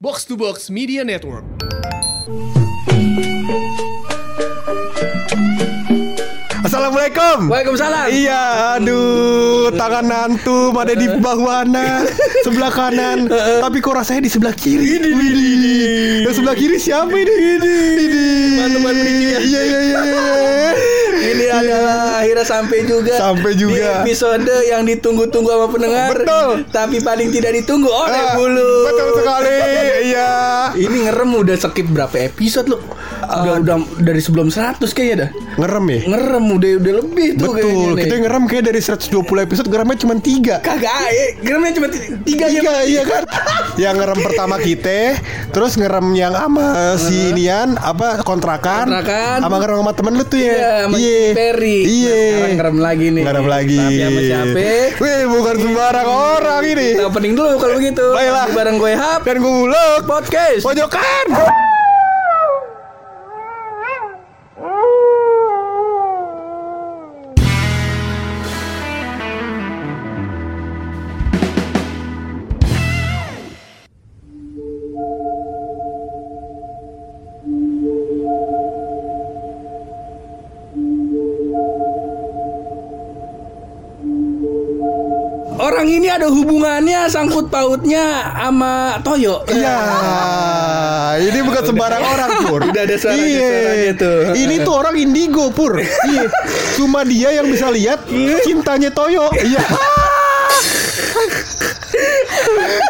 Box to Box Media Network. Assalamualaikum. Waalaikumsalam. Iya, aduh, tangan nantu ada di bawah ana, sebelah kanan. Tapi kok rasanya di sebelah kiri? Ini, Yang sebelah kiri siapa ini? Ini, ini. Teman-teman bridging-nya. Iya, iya, iya. Iya. Adalah akhirnya sampai juga Sampai juga. di episode yang ditunggu-tunggu sama pendengar. Betul. Tapi paling tidak ditunggu oleh Ah, bulu. Betul sekali. Iya. Ini ngerem udah skip berapa episode lu? Udah, udah dari sebelum 100 kayaknya dah. Ngerem ya? Ngerem udah udah lebih tuh Betul, kayaknya. kita nih. ngerem kayak dari 120 episode ngeremnya cuma 3 Kagak, eh, ngeremnya cuma ti- tiga ya. Tiga iya kan Yang ngerem pertama kita Terus ngerem yang sama si inian Apa kontrakan Kontrakan. Sama ngerem sama temen lu tuh ya Iya, Perry. Iya Nah, sekarang ngerem lagi nih. Ngerem lagi Tapi sama siapa? Wih bukan sembarang orang ini Kita opening dulu kalau begitu. Baiklah. Bareng gue Hap. Dan gue muluk Podcast. Pojokan hubungannya sangkut pautnya sama Toyo. Iya Ini bukan sembarang orang Pur Udah ada suaranya- Iya. tuh. Ini tuh orang indigo Pur Iya Cuma dia yang bisa lihat Cintanya Toyo Iya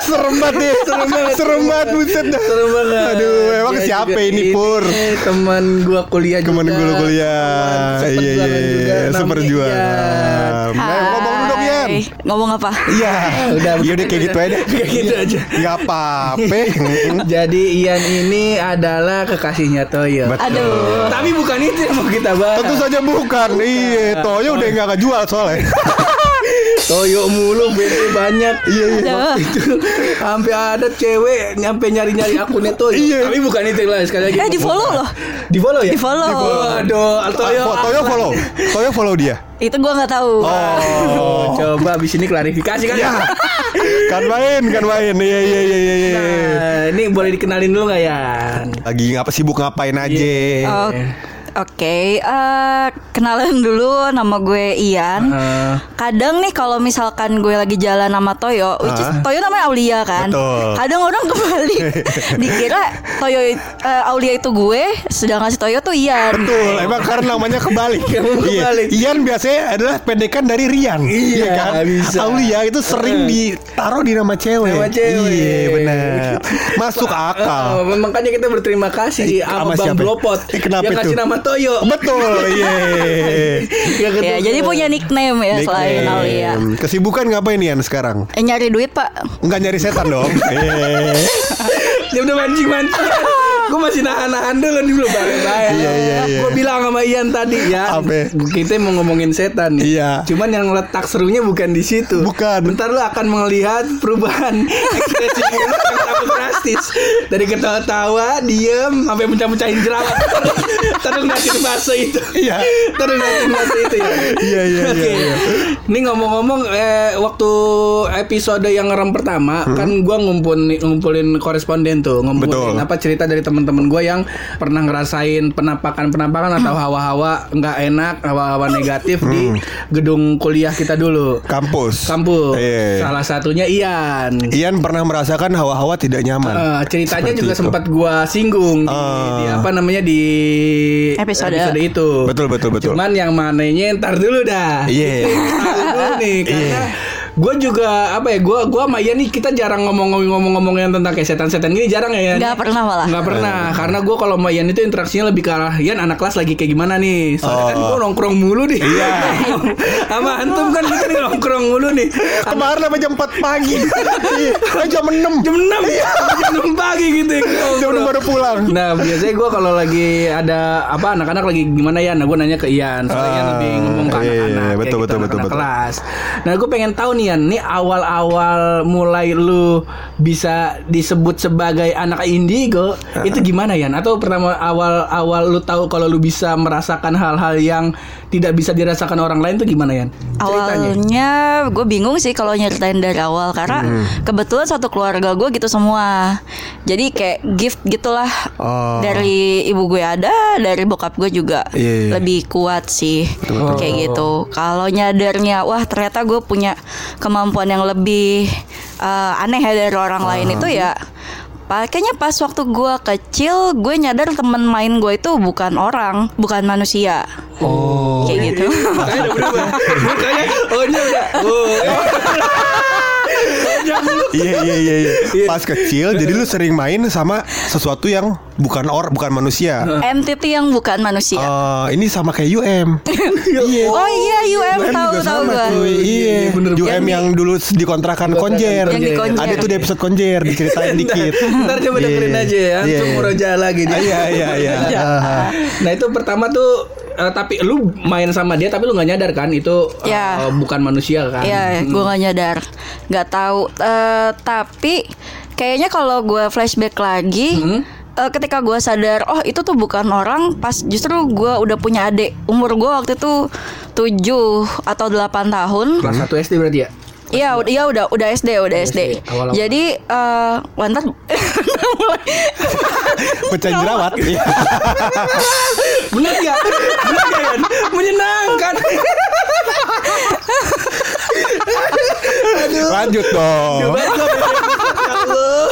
Serem banget ya Serem banget. Serem banget buset dah Serem banget. Aduh emang Dia siapa ini Pur teman gua kuliah Temen juga. gue kuliah Teman Iya iya seperjuangan juga, iya namanya Seperjuangan. Nah, Ngomong dulu Hai. Ngomong apa? Iya udah. Iya udah kayak gitu aja Kayak gitu aja. Gak apa-apa Jadi Ian ini adalah kekasihnya Toyo. Betul. Aduh. Tapi bukan itu yang mau kita bahas. Tentu saja bukan Iya Toyo udah gak kejual soalnya Toyo mulu bete banyak. Iya iya itu sampai ada cewek nyampe nyari-nyari akunnya Toyo. Iya. Tapi bukan itu lah sekali lagi. Eh, di-follow loh. Di follow ya? Di-follow. Aduh, Toyo. Ah, Toyo follow Toyo follow dia Itu gua nggak tahu. Oh Coba abis ini klarifikasi kan Ya Kan main Kan main Iya iya iya iya iya. Nah, ini boleh dikenalin dulu nggak ya? Lagi ngapa sibuk ngapain aja Oh, Oke, eh, kenalan dulu nama gue Ian. Eh, Kadang nih kalau misalkan gue lagi jalan sama Toyo, which is. Toyo namanya Aulia kan. Betul. Kadang orang kembali dikira Toyo eh, Aulia itu gue, sedangkan si Toyo tuh Ian. Betul, emang karena namanya kebalik. Iya. kebalik. Ian biasanya adalah pendekan dari Rian. Iya, kan? bisa. Aulia itu sering ditaruh di nama cewek. Nama cewek. Iya, benar. Masuk akal. makanya kita berterima kasih sama Bang siapa? Blopot Eh, kenapa yang kasih itu? nama Toyo. Betul, iya. Ya, jadi punya nickname ya selain Nickname. Aulia. Kesibukan ngapain Ian sekarang? Eh, nyari duit pak. Enggak nyari setan dong. Iya. Dia udah mancing-mancing. Gue masih nahan-nahan dulu nih belum bayar. Iya, iya, iya. Gue bilang sama Ian tadi ya. Apa? Kita mau ngomongin setan nih. Iya. Cuman yang letak serunya bukan di situ. Bukan. Bentar lu akan melihat perubahan ekspresi mulut yang sangat drastis. Dari ketawa-tawa, diem, sampai mencah-mecahin jerawat. Terus ngeliatin fase itu. Iya. Terus ngeliatin fase itu ya. Iya, iya, iya, iya. Ini ngomong-ngomong eh, waktu episode yang ngerem pertama kan gua ngumpulin ngumpulin koresponden tuh ngumpulin Hmm. Betul. apa cerita dari teman-teman gua yang pernah ngerasain penampakan-penampakan atau Hmm. hawa-hawa nggak enak, hawa-hawa negatif di gedung kuliah kita dulu. Kampus. Kampus. Iya. Salah satunya Ian. Ian pernah merasakan hawa-hawa tidak nyaman. Eh, ceritanya Seperti juga itu. sempat gua singgung di, Ah. di apa namanya di Episode. itu. Betul, betul, betul. Cuman yang mananya ntar dulu dah. Iya. Tahu dulu nih karena Iya. Gue juga apa ya gue gua sama Ian nih kita jarang ngomong-ngomong yang tentang kayak setan-setan gini jarang ya Ian? Nggak pernah malah. Nggak pernah karena gue kalau sama Ian itu interaksinya lebih ke arah Ian anak kelas lagi kayak gimana nih soalnya kan Oh. gue nongkrong mulu nih Iya. sama antum kan kita nih nongkrong mulu nih Kemarin apa jam 4 pagi? Iya, jam 6. jam 6 jam 6 pagi gitu ya Jam 6 nongkrong. baru pulang. Nah biasanya gue kalau lagi ada apa anak-anak lagi gimana ya, nah gue nanya ke Ian, soalnya Ian Ah, lebih ngomong ke iya, anak-anak, kayak betul, gitu, betul, betul, betul. kelas. Nah gue pengen tahu nih Ian, nih awal-awal mulai lu bisa disebut sebagai anak indigo, Ah. itu gimana Ian? Atau pertama awal-awal lu tahu kalau lu bisa merasakan hal-hal yang tidak bisa dirasakan orang lain tuh gimana Ian? Ceritanya. Awalnya gue bingung sih kalau nyeritain dari awal karena Hmm. kebetulan satu keluarga gue gitu semua. Jadi kayak gift gitulah Oh. dari ibu gue ada, dari bokap gue juga Iya, iya. lebih kuat sih kayak gitu. Kalau nyadarnya, wah ternyata gue punya kemampuan yang lebih eh, aneh ya dari orang lain itu ya. Kayaknya pas waktu gue kecil gue nyadar temen main gue itu bukan orang, bukan manusia. Oh. Kayak gitu. Makanya udah berubah. Mukanya oh ini udah. Oh. Iya iya iya iya. Pas kecil jadi lu sering main sama sesuatu yang bukan orang bukan manusia. Entity yang bukan manusia. Eh, ini sama kayak UM. Iya. Oh iya UM tahu tahu cuy. Iya. bener. UM Yang dulu dikontrakan konjer. Ada tuh di episode konjer diceritain dikit. Ntar coba dengerin aja ya. Iya. Antum Murojaah lagi nih. Iya iya iya. Ah. Nah itu pertama tuh eh, tapi lu main sama dia tapi lu nggak nyadar kan itu eh, Ya. bukan manusia kan? Iya, gue gak nyadar, nggak tahu. Eh, tapi kayaknya kalau gue flashback lagi, Hmm? eh, ketika gue sadar, oh itu tuh bukan orang, pas justru gue udah punya adik. Umur gue waktu itu 7 atau 8 tahun. Kelas 1 SD berarti ya? Iya, udah, iya udah, udah SD, udah SD. SD, awal-awal. Jadi, eh lantas Pecah jerawat. Iya. Bener ya? Bener ya kan? Menyenangkan. Lanjut dong. Coba Allah.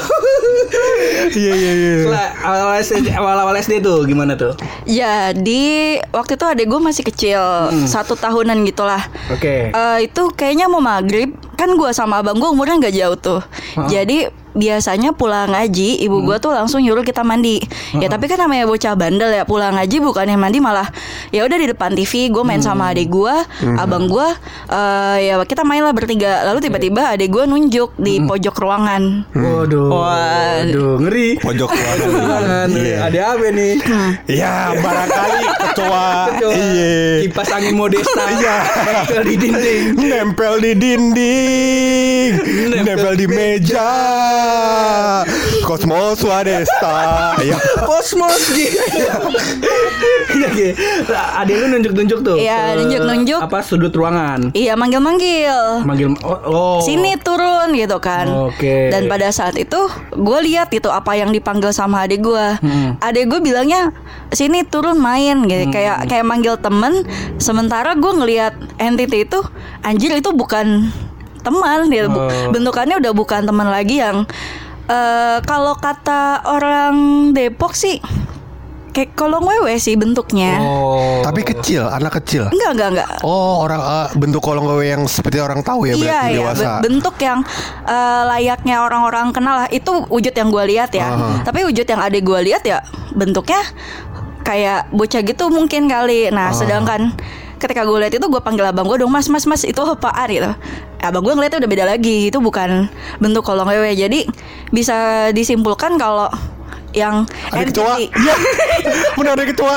Iya iya iya. Setelah awal SD, awal-awal SD tuh gimana tuh? Jadi waktu itu adek gue masih kecil, satu tahunan gitulah. Oke. Eh, itu kayaknya mau maghrib kan gue sama abang gue umurnya nggak jauh tuh jadi biasanya pulang ngaji ibu gue tuh langsung nyuruh kita mandi ya tapi kan namanya bocah bandel ya pulang ngaji bukannya mandi malah ya udah di depan TV gue main sama adik gue abang gue eh, ya kita main lah bertiga lalu tiba-tiba adik gue nunjuk di pojok ruangan Waduh. Waduh, ngeri. Pojok ruangan. Ruangan. Iya. Ada apa nih? Ya barangkali. Kecoa. Iya. Kipas angin modesta. Iya. Nempel di dinding. Nempel di dinding Nempel di meja Kosmos Wadesta Ya Kosmos gitu. Iya, iya. Ada lu nunjuk-nunjuk tuh. Iya, nunjuk-nunjuk. Apa sudut ruangan? iya manggil-manggil Manggil oh, oh. sini turun gitu kan. Oke. Dan pada saat itu gue lihat gitu apa yang dipanggil sama adik gue. Hmm. Adik gue bilangnya sini turun main gitu kayak kayak manggil temen. Sementara gue ngelihat entity itu anjir itu bukan teman gitu. Oh. Bentukannya udah bukan teman lagi yang eh kalau kata orang Depok sih kayak kolong wewe sih bentuknya. Oh. Tapi kecil Anak kecil Enggak enggak enggak. Oh orang eh, bentuk kolong wewe yang seperti orang tahu ya iya berarti iya dewasa. be- bentuk yang eh, layaknya orang-orang kenal lah itu wujud yang gue lihat ya Aha. tapi wujud yang adik gue lihat ya bentuknya kayak bocah gitu mungkin kali nah sedangkan ketika gue lihat itu gue panggil abang gue dong mas mas mas itu apaan gitu. Abang gue ngeliatnya udah beda lagi itu bukan bentuk kolong wewe. Jadi bisa disimpulkan kalau yang Ada kecoa entity- Iya. Benar ada kecoa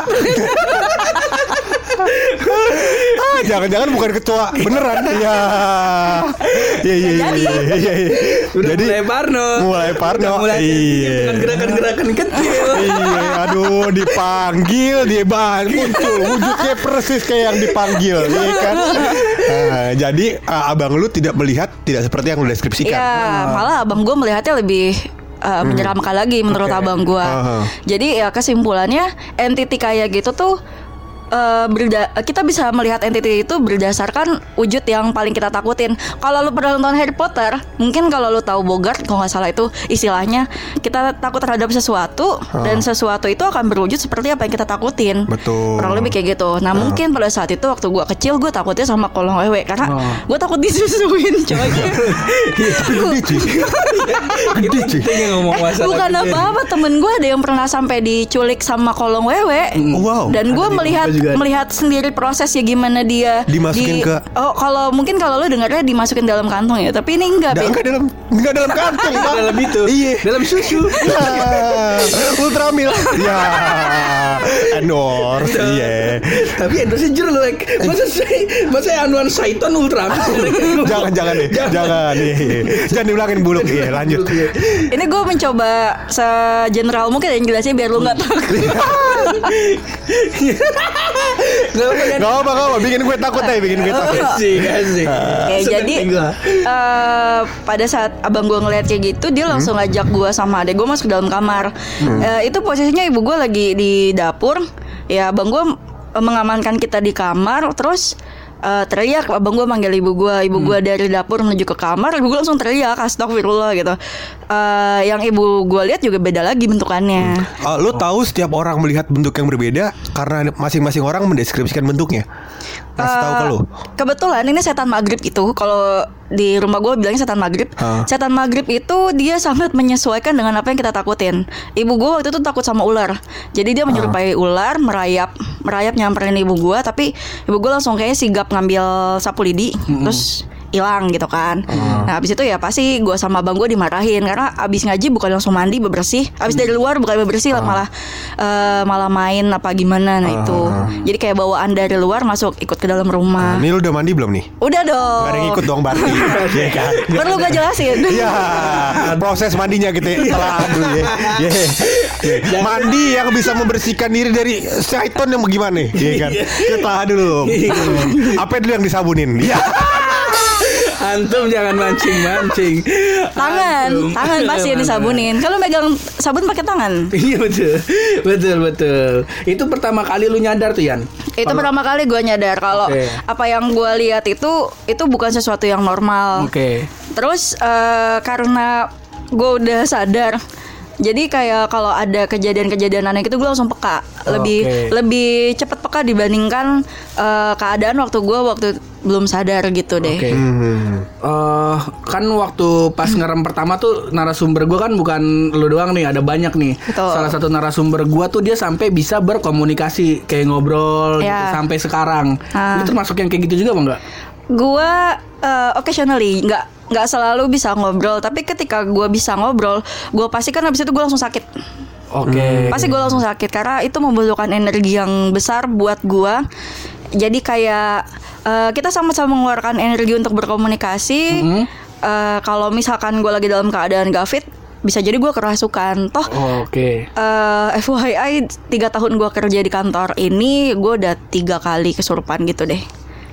ah, Jangan-jangan bukan kecoa Beneran. Ya Iya iya iya iya iya, iya. Udah Jadi mulai parno. Mulai parno. Mulai Iya. dengan gerakan-gerakan kecil. Iya, aduh dipanggil dia bang muncul. Wujudnya persis kayak yang dipanggil, iya kan? Nah, jadi uh, abang lu tidak melihat tidak seperti yang lu deskripsikan. Iya, malah abang gue melihatnya lebih uh, menyeramkan lagi menurut Oke. abang gue. Aha. Jadi ya kesimpulannya entity kayak gitu tuh uh, berda- kita bisa melihat entity itu berdasarkan wujud yang paling kita takutin. Kalau lu pernah nonton Harry Potter, mungkin kalau lu tahu Bogart, kalau nggak salah itu istilahnya kita takut terhadap sesuatu dan sesuatu itu akan berwujud seperti apa yang kita takutin. Betul. Kurang lebih kayak gitu. Nah mungkin pada saat itu waktu gua kecil gue takutnya sama kolong wewe karena Oh. gue takut disusuin coy. Gede cuy. Gede. Bukan apa-apa temen gue ada yang pernah sampai diculik sama kolong wewe Wow. Dan di melihat juga. melihat sendiri prosesnya gimana dia Dimasukin ke- oh kalau mungkin kalau lu dengarnya dimasukin dalam kantong ya tapi ini enggak Nggak, Be. enggak dalam enggak dalam kantong Pak. dalam itu. Iya. Dalam susu. Ya, Ultramil. Ya. Endorse. Iya. Tapi endorse jeruk. Masa saya masa Anwar Saiton Ultra. Jangan jangan nih. Jangan nih. Jangan diulangin buluk. Iya, lanjut. ini gue mencoba segeneral mungkin yang jelasnya biar lu nggak takut apa kan? Gak apa, gak apa. Bikin gue takut aja, bikin gue takut. Asik, asik. Oke, Seneng jadi eh, pada saat abang gue ngeliat kayak gitu, dia langsung ngajak gue sama adek gue masuk ke dalam kamar. Eh, itu posisinya ibu gue lagi di dapur. Ya, abang gue eh, mengamankan kita di kamar, terus eh, teriak. Abang gue manggil ibu gue, ibu gue dari dapur menuju ke kamar, ibu gue langsung teriak, astagfirullah gitu. Eh, yang ibu gue lihat juga beda lagi bentukannya. Ah, lu tahu setiap orang melihat bentuk yang berbeda karena masing-masing orang mendeskripsikan bentuknya. Kasih tahu ke Eh, lu. Kebetulan ini setan maghrib itu kalau di rumah gue bilangnya setan maghrib. Hah. Setan maghrib itu dia sangat menyesuaikan dengan apa yang kita takutin. Ibu gue waktu itu takut sama ular, jadi dia menyerupai ular, merayap, merayap nyamperin ibu gue. Tapi ibu gue langsung kayaknya sigap ngambil sapu lidi, terus hilang gitu kan. Nah abis itu ya pasti gue sama abang gue dimarahin karena abis ngaji bukan langsung mandi bebersih, abis dari luar bukan bebersih lah malah eh, malah main apa gimana. Nah itu jadi kayak bawaan dari luar masuk ikut ke dalam rumah. Ini lu udah mandi belum nih? Udah dong. Gak ada yang ikut dong berarti. Iya kan? Perlu gue jelasin? Ya, proses mandinya kita telah dulu ya. Ya. Ya. Mandi yang bisa membersihkan diri dari syaiton yang bagaimana? Iya kan? Kita dulu. Apa dulu yang disabunin? Ya. Antum jangan mancing-mancing. Tangan, Antum. tangan pasti yang disabunin. Kalau megang sabun pakai tangan. Iya betul, betul betul. Itu pertama kali lu nyadar tuh Yan. Itu pertama kali gue nyadar kalau Oke. apa yang gue lihat itu itu bukan sesuatu yang normal. Oke. Terus eh, karena gue udah sadar, jadi kayak kalau ada kejadian-kejadian aneh gitu gue langsung peka, lebih Oke. lebih cepet peka dibandingkan eh, keadaan waktu gue waktu belum sadar gitu deh. Oke. Hmm. Eh, kan waktu pas ngerem pertama tuh narasumber gua kan bukan lu doang nih, ada banyak nih. Betul. Salah satu narasumber gua tuh dia sampai bisa berkomunikasi kayak ngobrol gitu, Ya. sampai sekarang. Ah. Lu termasuk yang kayak gitu juga apa enggak? Gua eh, occasionally nggak nggak selalu bisa ngobrol, tapi ketika gua bisa ngobrol, gua pasti kan habis itu gue langsung sakit. Oke. Pasti gue langsung sakit karena itu membutuhkan energi yang besar buat gua. Jadi kayak eh, kita sama-sama mengeluarkan energi untuk berkomunikasi. Mhm. Eh, kalau misalkan gue lagi dalam keadaan gak fit, bisa jadi gue kerasukan. Toh Oke. eh, FYI tiga tahun gue kerja di kantor ini, gue udah tiga kali kesurupan gitu deh.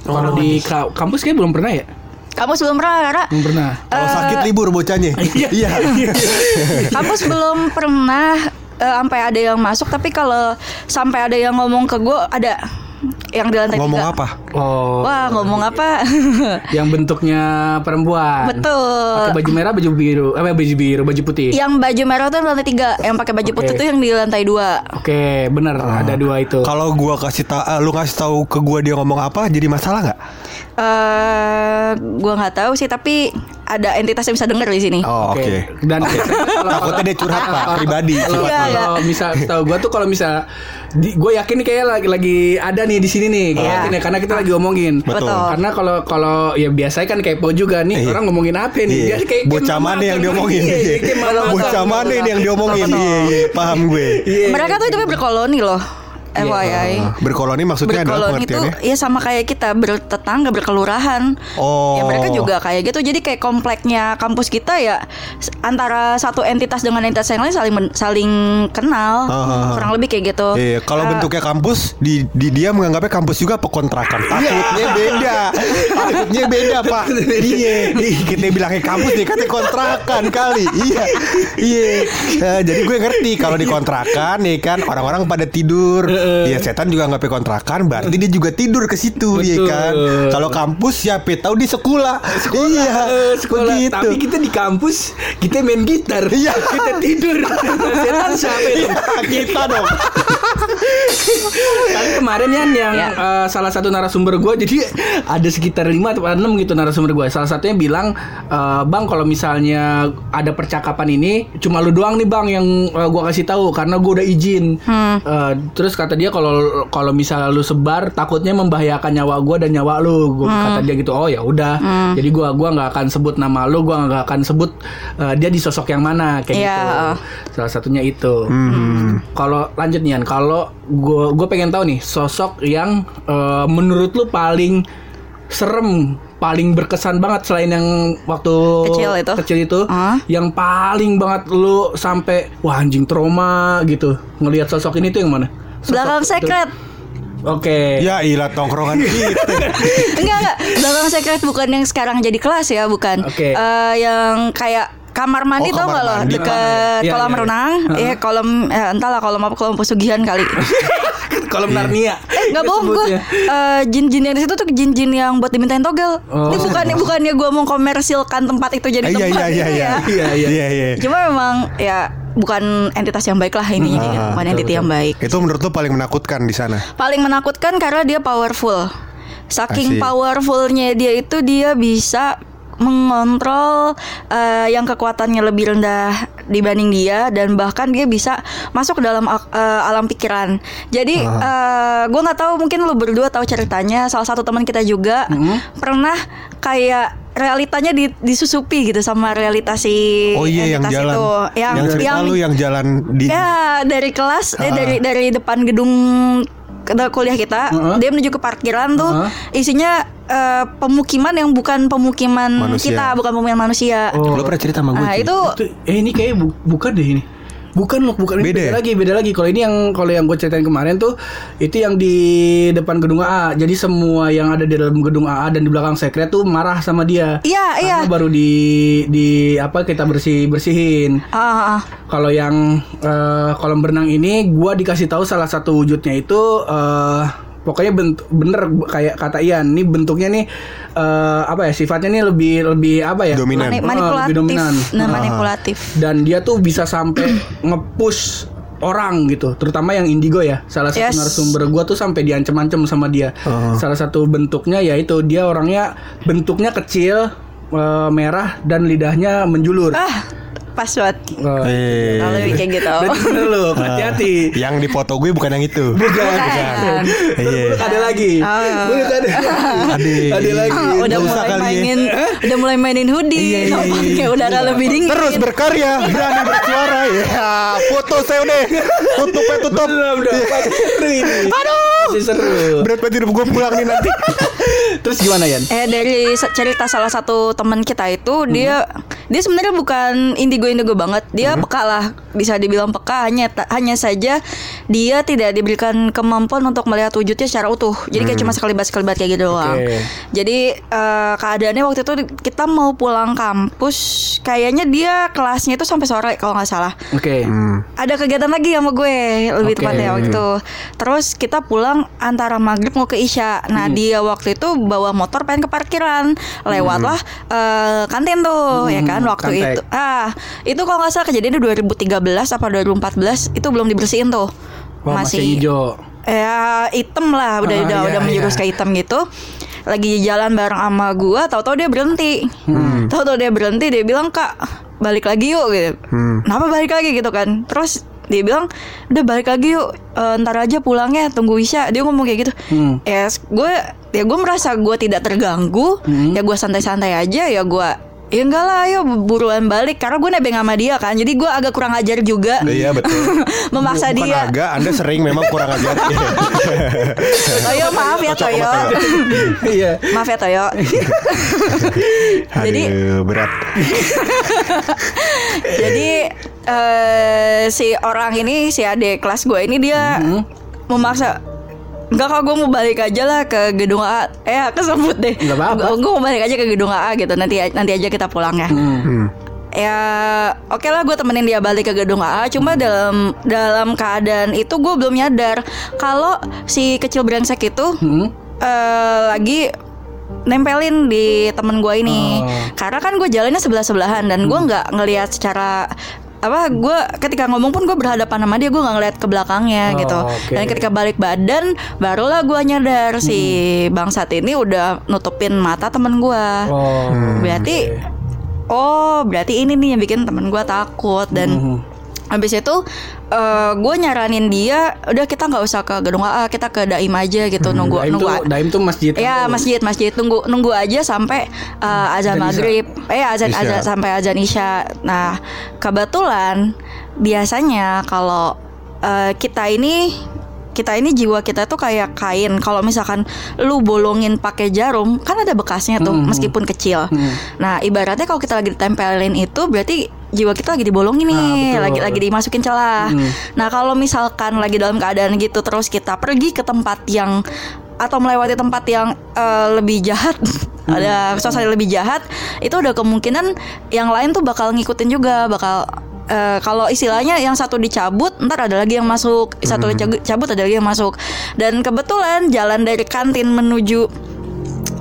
Kalau di ka- kampus kayak belum pernah ya? Kamu sebelum pernah karena Belum pernah. Kalau sakit libur bocahnya. Iya. kampus belum pernah eh, sampai ada yang masuk tapi kalau sampai ada yang ngomong ke gue ada yang di lantai Ngomong tiga. apa? Oh. Wah ngomong apa? Yang bentuknya perempuan. Betul. Pakai baju merah, baju biru, eh baju biru, baju putih. yang baju merah tuh lantai tiga, yang pakai baju putih Oke. tuh yang di lantai dua. Oke, bener ada dua itu. Kalau gua kasih tahu, lu kasih tahu ke gua dia ngomong apa, jadi masalah nggak? Eh, gua nggak tahu sih tapi ada entitas yang bisa denger di sini. Oh, oke. Dan kalau- Takutnya dia curhat pak, pribadi. Kalau Iya, iya. kalau misal tahu gue tuh kalau misal gue yakin nih kayak lagi lagi ada nih di sini nih, gue Iya. yakin ya karena kita lagi ngomongin. Betul. Betul. Karena kalau kalau ya biasanya kan kepo juga nih Iya. orang ngomongin apa nih? Iya. Dia kayak Bocah mana yang diomongin? Iya, iya, kayak Bocah mana ini yang diomongin? Iya, paham gue. Mereka tuh hidupnya berkoloni loh. FYI. Ah, Berkoloni maksudnya adalah Berkoloni itu pengertiannya? ya sama kayak kita bertetangga berkelurahan. Oh. Ya mereka juga kayak gitu. Jadi kayak kompleknya kampus kita ya antara satu entitas dengan entitas yang lain saling saling kenal. Ah. Kurang lebih kayak gitu. Iya, kalau Eh, bentuknya kampus, di, di dia menganggapnya kampus juga apa kontrakan. Takutnya beda, takutnya beda pak. Iya, kita bilangnya kampus nih katanya kontrakan kali. Iya, iya. Eh, jadi gue ngerti kalau di kontrakan nih kan orang-orang pada tidur. Iya, setan juga nggak kontrakan, berarti dia juga tidur ke situ, iya Betul. kan. Kalau kampus siapa tahu di sekolah. Iya, Eh, sekolah. begitu. Tapi kita di kampus kita main gitar. Iya. Kita tidur. Setan siapa itu? Iya, kita dong. Tapi kemarin Yan yang Ya. eh, salah satu narasumber gue jadi ada sekitar 5 atau 6 gitu narasumber gue. Salah satunya bilang eh, Bang kalau misalnya ada percakapan ini cuma lu doang nih Bang yang eh, gua kasih tahu karena gue udah izin. Eh, terus kata dia kalau kalau misalnya lu sebar takutnya membahayakan nyawa gue dan nyawa lu. Gua kata dia gitu. Oh ya udah. Jadi gua gua nggak akan sebut nama lu, gua nggak akan sebut eh, dia di sosok yang mana kayak Iya, gitu. oh. Salah satunya itu. Kalau lanjut Nian, kalau gue gue pengen tahu nih sosok yang eh, menurut lu paling serem, paling berkesan banget selain yang waktu Kecil itu? kecil itu, Ah. yang paling banget lu sampai wah anjing trauma gitu ngelihat sosok ini tuh yang mana? Belakang secret. Oke. Ya ilah tongkrongan kita. Enggak enggak. Belakang secret bukan yang sekarang jadi kelas ya, bukan. Oke. Eh, yang kayak kamar mandi Oh, tau gak lo mandi. deket Iya, kolam iya, iya. renang ya kolam eh, entahlah kolam apa kolam pesugihan kali Kolam Narnia. Nggak bohong gue Sebutnya. eh, Jin-jin yang di situ tuh jin-jin yang buat dimintain togel Oh. Ini bukannya bukannya gue mau komersilkan tempat itu jadi Iya tempat iya iya gitu iya. ya. Iya, iya. Iya iya. Cuma memang ya bukan entitas yang baik lah ini Ah, bukan betul, entity betul. yang baik. Itu menurut lu paling menakutkan di sana. Paling menakutkan karena dia powerful. Saking Asik. powerfulnya dia itu dia bisa mengontrol eh, yang kekuatannya lebih rendah dibanding dia dan bahkan dia bisa masuk ke dalam eh, alam pikiran. Jadi gue nggak tahu mungkin lu berdua tahu ceritanya. Salah satu teman kita juga pernah kayak realitanya di- disusupi gitu sama realitas si Oh iya yang jalan. itu. Yang yang yang lu yang jalan di Ya dari kelas eh, Ah. dari dari depan gedung kuliah kita Heeh. dia menuju ke parkiran tuh Heeh. isinya eh, pemukiman yang bukan pemukiman Manusia. kita bukan pemukiman manusia. Lu pernah cerita sama gue. Nah itu Itu- eh ini kayak bu- bukan deh ini. Bukan loh, bukan ini Beda ya? lagi, beda lagi. Kalau ini yang kalau yang gue ceritain kemarin tuh itu yang di depan gedung AA. Jadi semua yang ada di dalam gedung AA dan di belakang sekret tuh marah sama dia. Iya iya. Baru di di apa kita bersih bersihin. Ah, ah, ah. Kalau yang eh, kolam berenang ini gua dikasih tahu salah satu wujudnya itu eh pokoknya bentuk bener kayak kata Ian, ini bentuknya nih eh apa ya sifatnya nih lebih lebih apa ya? Dominan. Mani- Oh, manipulatif. lebih dominan. Nah, Ah. manipulatif. Dan dia tuh bisa sampai nge-push orang gitu, terutama yang indigo ya. Salah satu Yes. narasumber gua tuh sampai diancem-ancem sama dia. Oh. Salah satu bentuknya yaitu dia orangnya bentuknya kecil, eh, merah dan lidahnya menjulur. Ah, pas banget. Eh, Eh. Kalau kayak gitu. Berarti bener lu, hati-hati. Yang di foto gue bukan yang itu. Bukan, Bukan. Iya. Ada lagi. Ah. Belum ada. Ada. Ada lagi. Ah, udah Nggak usah mulai kali ya. mainin udah mulai mainin hoodie Iya, iya, iya. udara lebih dingin Terus berkarya, berani bersuara ya. Foto saya udah tutupnya tutup. Ini. Aduh. Masih seru. Berat banget hidup gue pulang nih nanti. Terus gimana Yan? Eh dari cerita salah satu teman kita itu dia dia sebenarnya bukan indigo indigo banget dia peka lah bisa dibilang peka hanya hanya saja dia tidak diberikan kemampuan untuk melihat wujudnya secara utuh jadi kayak cuma sekelibat sekelibat kayak gitu doang Oke. jadi eh, keadaannya waktu itu kita mau pulang kampus kayaknya dia kelasnya itu sampai sore kalau nggak salah Oke. ada kegiatan lagi sama gue lebih Oke. tepatnya waktu itu. Terus kita pulang antara maghrib mau ke isya. Nah dia waktu itu bawa motor pengen ke parkiran, lewatlah eh, kantin tuh ya kan waktu kantek. itu. Ah itu kalau nggak salah kejadiannya 2013 apa 2014 itu belum dibersihin tuh. Wah, masih hijau. ya hitam lah udah Ah, udah iya, udah menjurus iya. ke hitam gitu lagi jalan bareng sama gua tahu-tahu dia berhenti Hmm. tahu-tahu dia berhenti dia bilang kak balik lagi yuk gitu Hmm. kenapa balik lagi gitu kan terus dia bilang udah balik lagi yuk Eh, ntar aja pulangnya tunggu Isya dia ngomong kayak gitu Hmm. ya gue ya gue merasa gue tidak terganggu Hmm. ya gue santai-santai aja ya gue ya enggak lah ayo buruan balik karena gue nebeng sama dia kan jadi gue agak kurang ajar juga Iya betul. memaksa Bukan dia agak, Anda sering memang kurang ajar. Toyo maaf ya Toyo. Iya. Maaf ya Toyo Jadi- berat. Jadi eh si orang ini Si adik kelas gue ini dia Memaksa Enggak kok gue mau balik aja lah ke gedung A. Eh kesebut deh. Nggak apa-apa. Gue mau balik aja ke gedung AA gitu. Nanti nanti aja kita pulang ya. Hmm. Ya oke lah gue temenin dia balik ke gedung AA Cuma dalam dalam keadaan itu gue belum nyadar Kalau si kecil brengsek itu Hmm. eh lagi nempelin di temen gue ini. Oh. karena kan gue jalannya sebelah sebelahan dan gue nggak ngelihat secara apa gue ketika ngomong pun gue berhadapan sama dia gue nggak ngeliat ke belakangnya Oh, gitu oke. dan ketika balik badan barulah gue nyadar si bangsat ini udah nutupin mata temen gue Oh. berarti oh berarti ini nih yang bikin temen gue takut dan Mhm. Habis itu eh gue nyaranin dia udah kita nggak usah ke gedung AA kita ke Daim aja gitu nunggu Daim nunggu tuh, Daim tuh masjid. Ya masjid masjid tunggu nunggu aja sampai uh, azan Azan maghrib eh azan Isya. azan sampai azan isya. Nah kebetulan biasanya kalau uh, kita ini kita ini jiwa kita tuh kayak kain. Kalau misalkan lu bolongin pakai jarum, kan ada bekasnya tuh Hmm. meskipun kecil. Nah ibaratnya kalau kita lagi ditempelin itu berarti jiwa kita lagi dibolongin nih, Ah, betul. lagi lagi dimasukin celah. Hmm. Nah kalau misalkan lagi dalam keadaan gitu terus kita pergi ke tempat yang atau melewati tempat yang eh, lebih jahat ada suasana lebih jahat itu udah kemungkinan yang lain tuh bakal ngikutin juga bakal eh, kalau istilahnya yang satu dicabut ntar ada lagi yang masuk. Satu dicabut ada lagi yang masuk. Dan kebetulan jalan dari kantin menuju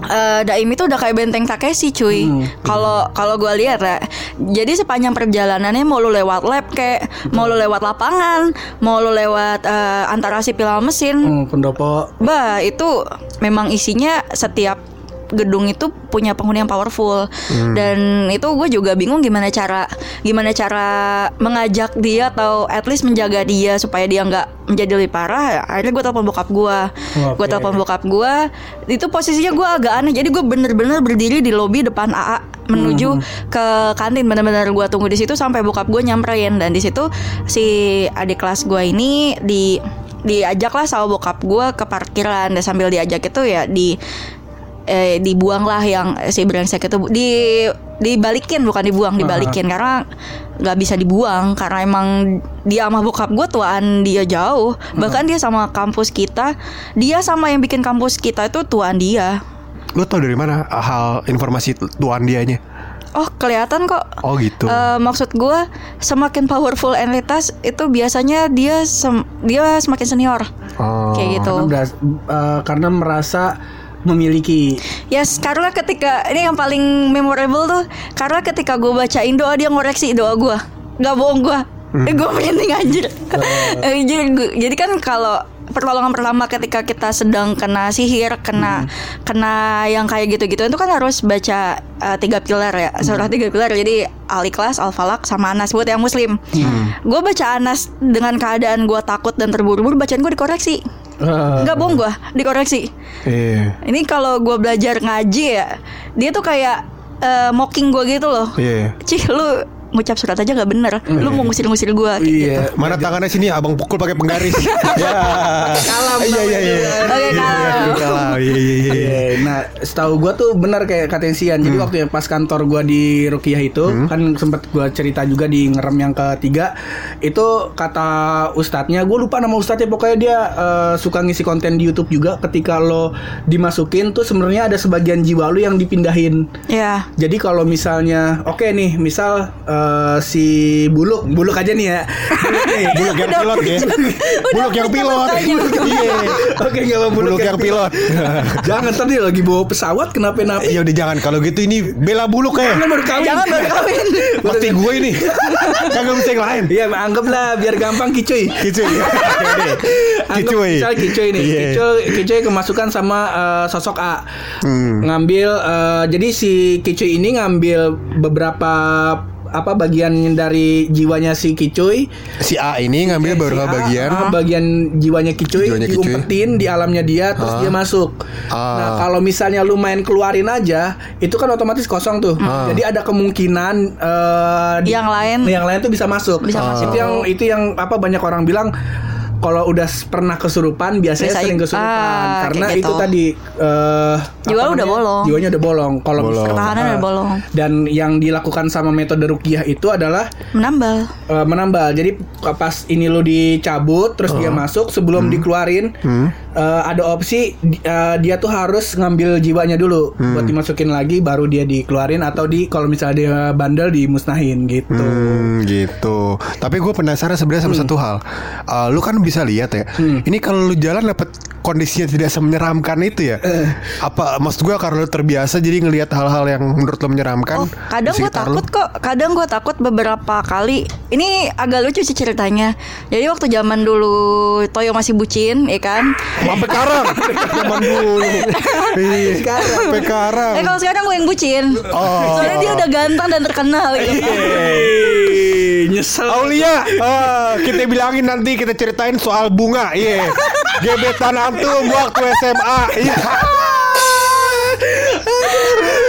eh, Daim itu udah kayak benteng Takeshi cuy. Kalau kalau gue lihat ya, jadi sepanjang perjalanannya mau lu lewat lab kayak, mau lu lewat lapangan, mau lu lewat eh, antara sipil sama mesin, Hmm, pendopo. bah itu memang isinya setiap gedung itu punya penghuni yang powerful. Dan itu gue juga bingung gimana cara gimana cara mengajak dia atau at least menjaga dia supaya dia nggak menjadi lebih parah akhirnya gue telepon bokap gue gue Oke. telepon bokap gue itu posisinya gue agak aneh jadi gue bener-bener berdiri di lobi depan AA menuju ke kantin. Bener-bener gue tunggu di situ sampai bokap gue nyamperin. Dan di situ si adik kelas gue ini di diajak lah sama bokap gue ke parkiran. Dan sambil diajak itu ya di eh, dibuang lah yang si brengsek itu. Di dibalikin bukan dibuang dibalikin. Karena nggak bisa dibuang karena emang dia sama bokap gue tuaan dia jauh. Bahkan dia sama kampus kita dia sama yang bikin kampus kita itu tuaan dia. Lu tau dari mana hal informasi tuan dianya? oh kelihatan kok. Oh gitu. Eh, maksud gue semakin powerful entitas itu biasanya dia sem- dia semakin senior. Oh. kayak gitu. Karena, beras- eh, karena merasa memiliki. Yes, karena ketika ini yang paling memorable tuh karena ketika gue bacain doa dia ngoreksi doa gue, nggak bohong gue, eh, gue merinding anjir. Eh, jadi, jadi kan kalau pertolongan pertama ketika kita sedang kena sihir, kena kena yang kayak gitu-gitu itu kan harus baca eh, tiga pilar ya, surah tiga pilar. Jadi al ikhlas, al falak, sama anas buat yang muslim. Gue baca anas dengan keadaan gue takut dan terburu-buru, bacaan gue dikoreksi. Eh, Nggak bohong gue, dikoreksi. Iya. Ini kalau gue belajar ngaji ya, dia tuh kayak eh, mocking gue gitu loh. Iya. Cih, lu ngucap surat aja nggak bener. Lu mau ngusir-ngusir gue. Iya. Mana tangannya sini abang pukul pakai penggaris. ya. Kalam Iya iya iya. Oke, kalam. Iya, kalam. Iya iya iya. Iya, nah setahu gua tuh benar kayak kata Sian. Jadi waktu yang pas kantor gua di Rukiah itu kan sempet gua cerita juga di ngerem yang ketiga itu kata ustadznya gue lupa nama ustadznya pokoknya dia eh, suka ngisi konten di YouTube juga ketika lo dimasukin tuh sebenarnya ada sebagian jiwa lo yang dipindahin Ya. jadi kalau misalnya oke nih misal eh, si buluk buluk aja nih ya Buluk nih. Buluk yang pilot ya. Buluk yang pilot. Iya. oke nggak apa Buluk yang pilot. jangan tadi lagi bawa pesawat kenapa napa Iya udah jangan kalau gitu ini bela buluk ya. Jangan baru kawin. Jangan baru kawin. Pasti gue ini. Kagak bisa yang lain. Iya, anggaplah biar gampang kicuy. Kicuy. Kicuy. Misalnya kicuy nih. Iya. Kicuy, kicuy kemasukan sama eh, sosok A. Hmm. Ngambil eh, jadi si kicuy ini ngambil beberapa apa bagian dari jiwanya si kicuy Si A ini ngambil Si beberapa A, bagian. ah, bagian jiwanya kicuy Jiwanya Kicuy. diumpetin di alamnya dia terus Ah. dia masuk. Ah. Nah, kalau misalnya lu main keluarin aja, itu kan otomatis kosong tuh. Ah. Jadi ada kemungkinan di- Yang lain. yang lain tuh bisa masuk. Bisa Ah. masuk. Itu yang itu yang apa banyak orang bilang kalau udah pernah kesurupan biasanya Bisa sering kesurupan ah, karena kayak itu gitu. tadi eh, Jiwa lu udah namanya? bolong. Jiwanya udah bolong. Kalau Bolong. misalkan- Pertahanan ah. udah bolong. Dan yang dilakukan sama metode rukiah itu adalah Menambal. eh, menambal. Jadi pas ini lo dicabut terus dia masuk sebelum dikeluarin Hmm. eh, ada opsi eh, dia tuh harus ngambil jiwanya dulu buat dimasukin lagi baru dia dikeluarin atau di kalau misalnya dia bandel dimusnahin gitu. Hmm, gitu. Tapi gue penasaran sebenarnya sama satu hal. Uh, lu kan bisa bisa lihat ya. Hmm. Ini kalau lu jalan dapat kondisinya tidak semenyeramkan itu ya. Eh. Apa maksud gua karena lu terbiasa jadi ngelihat hal-hal yang menurut lu menyeramkan. Oh, kadang sekitar takut lu? kok. Kadang gue takut beberapa kali. Ini agak lucu sih ceritanya. Jadi waktu zaman dulu Toyo masih bucin, ya kan? Sampai karang Zaman dulu Iya Sampai karang Eh kalau sekarang gue yang bucin. Oh. Soalnya dia udah ganteng dan terkenal gitu. kan. Eh, nyesel. Aulia eh, Kita bilangin nanti Kita ceritain soal bunga Iya. Gebetan antum Waktu SMA Iya.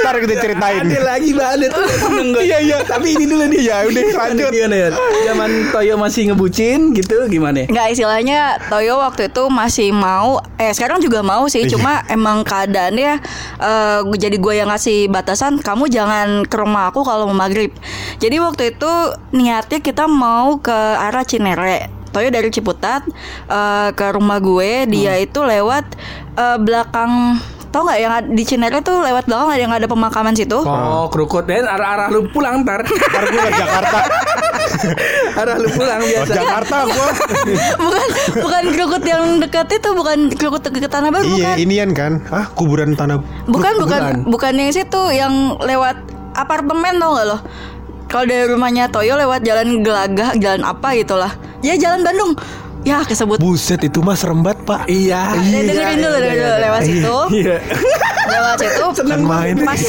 Ntar kita ceritain. Ada lagi banget Seneng gue. Iya, iya. Tapi ini dulu nih. Iya udah lanjut. Gimana ya Zaman Toyo masih ngebucin gitu Gimana? Nggak istilahnya Toyo waktu itu masih mau Eh sekarang juga mau sih. Iya. Cuma emang keadaannya gua- Jadi gue yang ngasih batasan Kamu jangan ke rumah aku kalau mau maghrib. Jadi waktu itu Niatnya kita mau ke arah Cinere Toyo dari Ciputat eh, Ke rumah gue Dia Hmm. itu lewat eh, Belakang Tau nggak yang di Cinere tuh lewat belakang ada yang ada pemakaman situ? Oh kerukut. Dan arah-arah lu pulang ntar. Ntar gue ke Jakarta. Arah lu pulang Oh, biasa. Jakarta gue bukan bukan kerukut yang dekat itu bukan kerukut dekat tanah baru Iya bukan. inian kan. Ah kuburan tanah bukan bukan bukan. bukan yang situ yang lewat apartemen tau gak lo kalau dari rumahnya Toyo lewat jalan Gelagah jalan apa gitulah ya jalan Bandung ya kesebut. Buset itu mah serem banget pak. Iya. Eh, dengerin dulu dengerin dulu lewat situ. Iya. Lewat situ. Kan main. Pas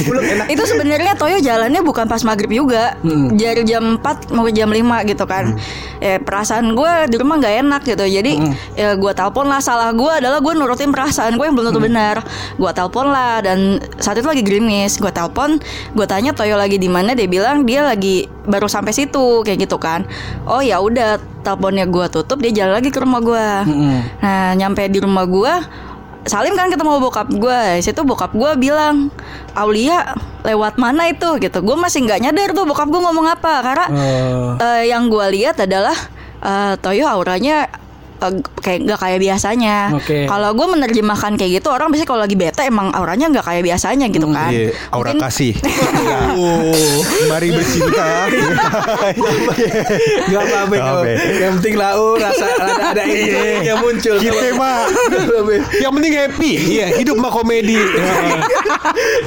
itu sebenarnya Toyo jalannya bukan pas maghrib juga. Hmm. dari jam 4 mau ke jam 5 gitu kan. Ya perasaan gue di rumah nggak enak gitu. Jadi Hmm. ya gue telepon lah. Salah gue adalah gue nurutin perasaan gue yang belum tentu benar. Gue telepon lah dan saat itu lagi gerimis. Gue telepon gue tanya Toyo lagi di mana. Dia bilang dia lagi baru sampai situ kayak gitu kan. Oh ya udah teleponnya gue tutup dia jalan lagi ke rumah gue Mm-mm. Nah nyampe di rumah gue Salim kan ketemu bokap gue Situ bokap gue bilang Aulia lewat mana itu? Gitu. Gue masih nggak nyadar tuh bokap gue ngomong apa Karena Oh. eh, yang gue lihat adalah eh, Toyo auranya eh, kayak nggak kayak biasanya. Oke. Kalau gue menerjemahkan kayak gitu orang biasanya kalau lagi bete emang auranya nggak kayak biasanya gitu kan. Iya, aura Mungkin- kasih. Oh, mari bercinta. Gak apa-apa. Yang penting lau rasa ada, ada enjoy yang muncul Kita mah yang penting happy. Iya, hidup mah komedi.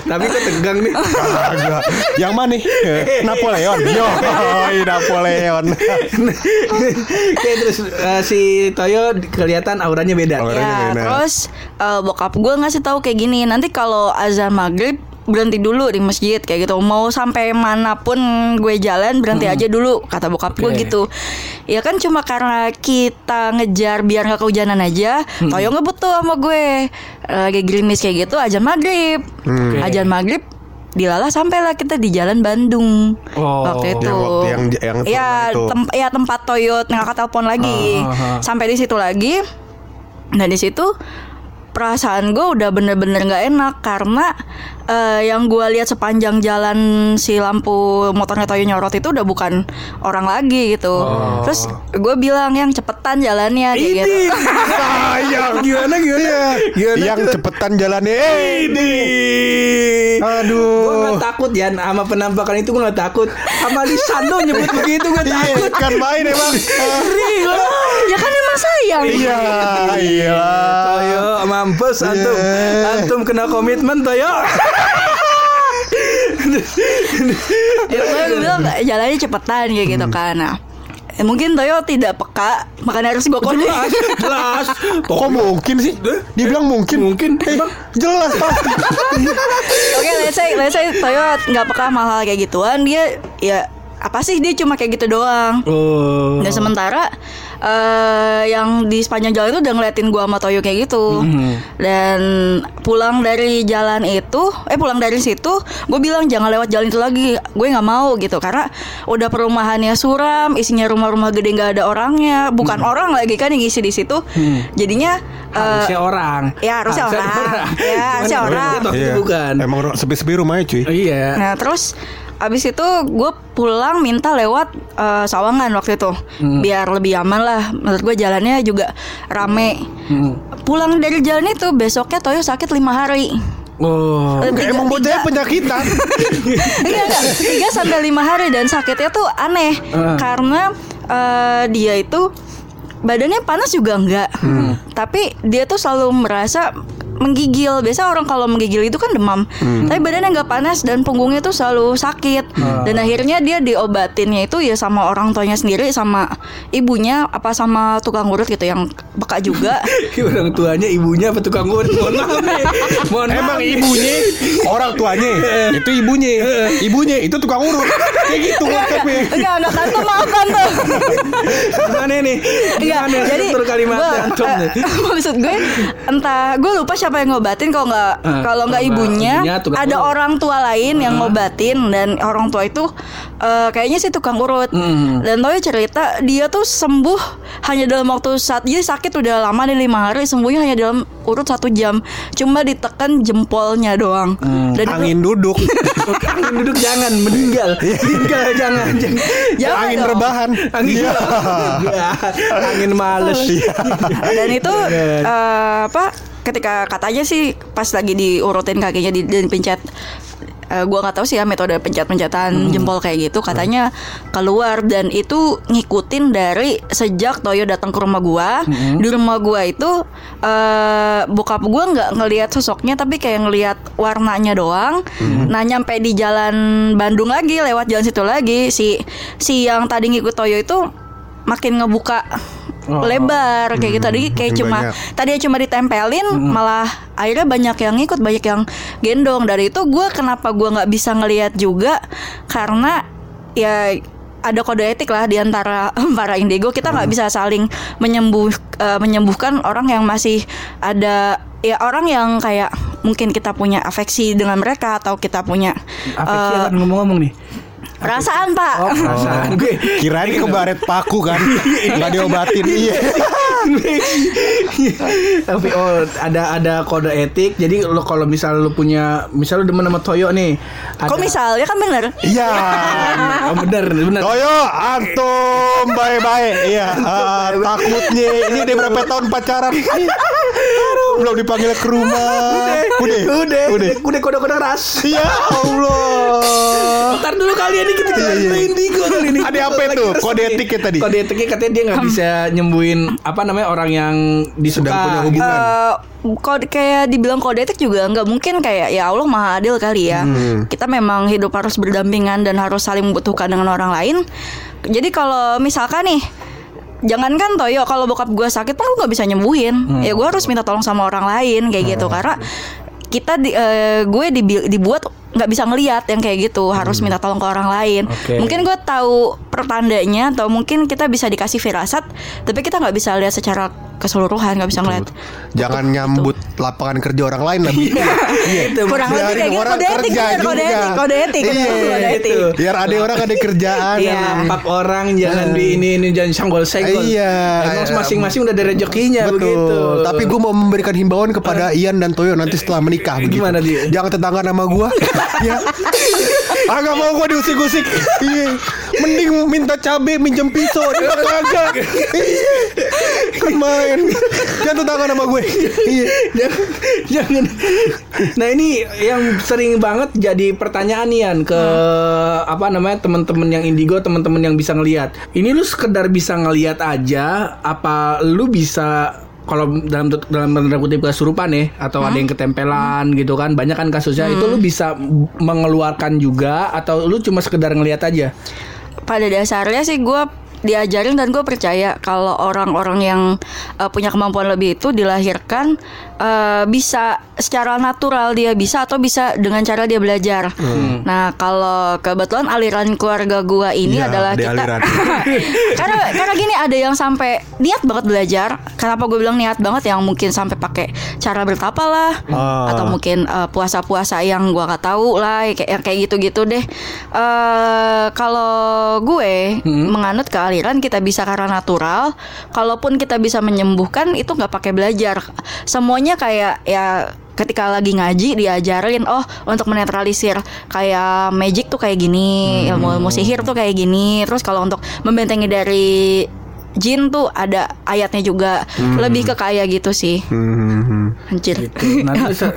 Tapi kok tegang nih Kagak. Yang mana nih? Napoleon. Yo, Napoleon. Oke terus eh, si Toyo kelihatan auranya beda Auranya Ya, beda. terus eh, bokap gue ngasih tahu kayak gini. Nanti kalau azan maghrib berhenti dulu di masjid kayak gitu. Mau sampai mana pun gue jalan berhenti aja dulu kata bokap gue Oke. gitu. Ya kan cuma karena kita ngejar biar nggak kehujanan aja. Toyo ngebut tuh sama gue lagi gerimis kayak gitu azan maghrib. Oke. Azan maghrib Dilalah sampailah kita di Jalan Bandung Oh. waktu itu. Yang waktu yang- yang ya, itu. tem- ya tempat Toyot ngangkat telepon lagi. Ah, ah, ah. Sampai di situ lagi. Nah di situ perasaan gue udah bener-bener nggak enak karena eh, yang gue lihat sepanjang jalan si lampu motornya Toyo nyorot itu udah bukan orang lagi gitu. Oh. Terus gue bilang yang cepetan jalannya kayak gitu. Sayang. Gimana gimana? Gimana Yang cepetan jalannya. Eh, Ini. Gue Aduh. gak takut ya sama penampakan itu gue gak takut Sama Lisando nyebut begitu gue Iya, takut kan main emang. Real ya kan emang sayang. Iya, iya. Toyo mampus antum Iya. Antum kena komitmen Toyo ya gue bilang jalannya cepetan kayak gitu Hmm. kan nah eh, mungkin Toyo tidak peka makanya harus gue kode Jelas Jelas Kok mungkin sih? Dia bilang mungkin. Mungkin. Eh, jelas pasti. oke let's say let's say Toyo nggak peka sama hal kayak gituan dia ya apa sih dia cuma kayak gitu doang Oh dan sementara eh yang di sepanjang jalan itu udah ngeliatin gua sama Toyo kayak gitu. Dan pulang dari jalan itu eh pulang dari situ gue bilang jangan lewat jalan itu lagi gue nggak mau gitu. Karena udah perumahannya suram isinya rumah-rumah gede nggak ada orangnya bukan orang lagi kan yang isi di situ. Jadinya eh, Harusnya orang. ya, harusnya orang. Ya, harusnya orang. Iya. bukan. Emang sepi-sepi rumahnya cuy. Oh, Iya. Nah terus abis itu gue pulang minta lewat eh, Sawangan waktu itu biar lebih aman lah. Menurut gue jalannya juga rame. Hmm. Pulang dari jalan itu besoknya Toyo sakit lima hari. Oh Eh, tiga- Emang bocahnya penyakitan. Enggak tiga sampai lima hari dan sakitnya tuh aneh Ah. karena eh, dia itu badannya panas juga enggak. Hmm. Tapi dia tuh selalu merasa menggigil. Biasa orang kalau menggigil itu kan demam. Hmm. Tapi badannya nggak panas dan punggungnya tuh selalu sakit. Ah. Dan akhirnya dia diobatinnya itu ya sama orang tuanya sendiri sama ibunya apa sama tukang urut gitu yang peka juga. Orang tuanya ibunya apa tukang urut? Mohon maaf. Mohon maaf. Emang ibunya orang tuanya itu ibunya ibunya itu tukang urut kayak gitu konsepnya Enggak, enggak tante maaf tante. Gimana nih? Gimana jadi struktur kalimatnya gua, antum eh, maksud gue entah gue lupa siapa yang ngobatin kalau nggak Eh, kalau nggak ibunya, ada urut. orang tua lain yang ngobatin dan orang tua itu eh, kayaknya sih tukang urut Hmm. dan Toyo cerita dia tuh sembuh hanya dalam waktu saat jadi sakit udah lama nih lima hari sembuhnya hanya dalam urut satu jam cuma ditekan jempolnya doang Hmm. dan itu- angin duduk Angin duduk jangan meninggal. Meninggal jangan. jangan. Jangan angin dong. rebahan Angin Iya. angin males. dan itu eh, apa ketika katanya sih pas lagi diurutin kakinya di, dan pencet eh, gua nggak tahu sih ya metode pencet-pencetan jempol kayak gitu katanya keluar dan itu ngikutin dari sejak Toyo datang ke rumah gua. Di rumah gua itu eh bokap gua nggak ngelihat sosoknya tapi kayak ngelihat warnanya doang. Nah nyampe di jalan Bandung lagi lewat jalan situ lagi si si yang tadi ngikut Toyo itu makin ngebuka Oh. lebar kayak gitu tadi kayak makin cuma banyak. tadi cuma ditempelin malah akhirnya banyak yang ngikut banyak yang gendong dari itu gue kenapa gue nggak bisa ngelihat juga karena ya ada kode etik lah di antara para indigo kita nggak bisa saling menyembuh eh, menyembuhkan orang yang masih ada ya orang yang kayak mungkin kita punya afeksi dengan mereka atau kita punya Afeksi kan ngomong-ngomong nih. Perasaan pak. Oh, perasaan. Gue. kirain kebaret paku kan. Nggak diobatin. Iya. Tapi oh ada ada kode etik. Jadi lo kalau misal lu punya misal lu demen sama Toyo nih. kok ada- misalnya kan bener? Iya. Oh bener bener. Toyo antum baik-baik. Iya ah, takutnya. Ini udah berapa tahun pacaran belum dipanggil ke rumah udah Udah, udah udah kode-kode ras. ya Allah Ntar dulu kalian ini kita Iya, iya. indigo kali ini. Ada apa itu? Kode etiknya tadi? Kode etiknya katanya dia nggak bisa nyembuhin apa namanya orang yang disuka. Sedang punya hubungan. Eh, kode kayak dibilang kode etik juga nggak mungkin kayak ya Allah maha adil kali ya. Kita memang hidup harus berdampingan dan harus saling membutuhkan dengan orang lain. Jadi kalau misalkan nih Jangankan Toyo kalau bokap gue sakit pun gue nggak bisa nyembuhin. Ya gue harus minta tolong sama orang lain kayak gitu karena kita di, eh, gue dibi- dibuat nggak bisa ngelihat yang kayak gitu harus minta tolong ke orang lain. Oke. Mungkin gue tahu pertandanya atau mungkin kita bisa dikasih firasat tapi kita nggak bisa lihat secara keseluruhan nggak bisa ngeliat Jangan nyambut lapangan kerja orang lain lah Bu. Iya, itu. kurang lebih kayak gitu kode etik kode juga. etik kode etik Iya, kode etik. Biar ada orang ada kerjaan Iya. Nampak orang, jangan di ini ini jangan sanggol senggol. Iya. Emang masing-masing udah ada rezekinya Betul. begitu. Tapi gue mau memberikan himbauan kepada Ian dan Toyo nanti setelah menikah. begitu. Gimana dia? Jangan tetangga nama gue. ya. Ah gak mau gue diusik-usik. Iya. Mending minta cabe minjem pisau. Dia kagak. Iya. Kan main. Jangan tetangga nama gue. Iya. jangan, jangan. Nah ini yang sering banget jadi pertanyaan Ian ke apa namanya teman-teman yang indigo, teman-teman yang bisa ngelihat. Ini lu sekedar bisa ngelihat aja, apa lu bisa kalau dalam dalam tanda kutip kesurupan ya atau ada yang ketempelan gitu kan banyak kan kasusnya itu lu bisa mengeluarkan juga atau lu cuma sekedar ngelihat aja pada dasarnya sih gue diajarin dan gue percaya kalau orang-orang yang uh, punya kemampuan lebih itu dilahirkan uh, bisa secara natural dia bisa atau bisa dengan cara dia belajar. Nah kalau kebetulan aliran keluarga gue ini Iya, adalah ada kita karena karena gini ada yang sampai niat banget belajar. Kenapa gue bilang niat banget yang mungkin sampai pakai cara bertapa lah Ah. atau mungkin uh, puasa-puasa yang gua nggak tahu lah kayak kayak gitu-gitu deh. eh kalau gue menganut ke aliran kita bisa karena natural, kalaupun kita bisa menyembuhkan itu nggak pakai belajar. Semuanya kayak ya ketika lagi ngaji diajarin oh untuk menetralisir kayak magic tuh kayak gini ilmu ilmu sihir tuh kayak gini terus kalau untuk membentengi dari jin tuh ada ayatnya juga. Lebih ke kayak gitu sih. Hmm. Anjir. Gitu. Nanti bisa.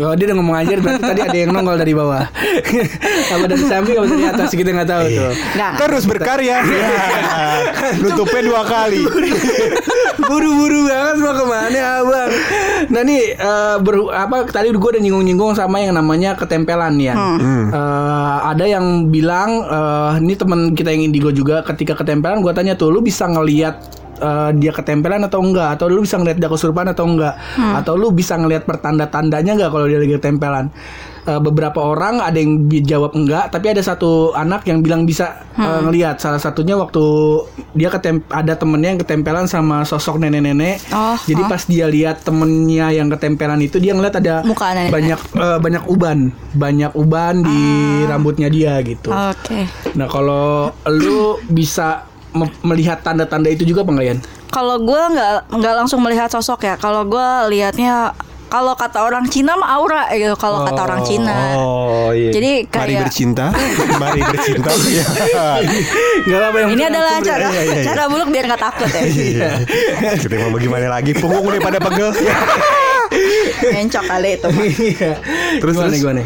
Oh, dia udah ngomong anjir berarti tadi ada yang nongol dari bawah. apa dari samping apa dari atas kita nggak tahu tuh. Enggak. Terus berkarya. Ya. Nutupnya dua kali. Buru-buru banget mau ke mana abang? Nah nih eh, ber- apa tadi gue udah nyinggung-nyinggung sama yang namanya ketempelan ya. Eh, ada yang bilang eh, ini teman kita yang indigo juga ketika ketempelan gue tanya tuh lu bisa ngelihat eh, dia ketempelan atau enggak? Atau lu bisa ngelihat dia kesurupan atau enggak? Atau lu bisa ngelihat pertanda-tandanya enggak kalau dia lagi ketempelan? Eh, beberapa orang ada yang jawab enggak tapi ada satu anak yang bilang bisa eh, ngelihat salah satunya waktu dia ketem ada temennya yang ketempelan sama sosok nenek-nenek. Oh, jadi oh. pas dia lihat temennya yang ketempelan itu dia ngeliat ada Muka nenek. banyak eh, banyak uban. Banyak uban di Ah. rambutnya dia gitu. Oke. nah kalau lu bisa melihat tanda-tanda itu juga Yan? Kalau gue nggak nggak langsung melihat sosok ya. Kalau gue lihatnya kalau kata orang Cina mah aura gitu. Kalau kata orang Cina. Oh iya. Jadi Mari kayak- bercinta. Mari bercinta. Iya. Nggak apa yang Ini adalah cara iya, iya, iya. cara buluk biar nggak takut ya. Iya. Kita mau bagaimana lagi? Punggung nih pada pegel. Mencok kali itu. Iya. Terus, gimana terus? gimana?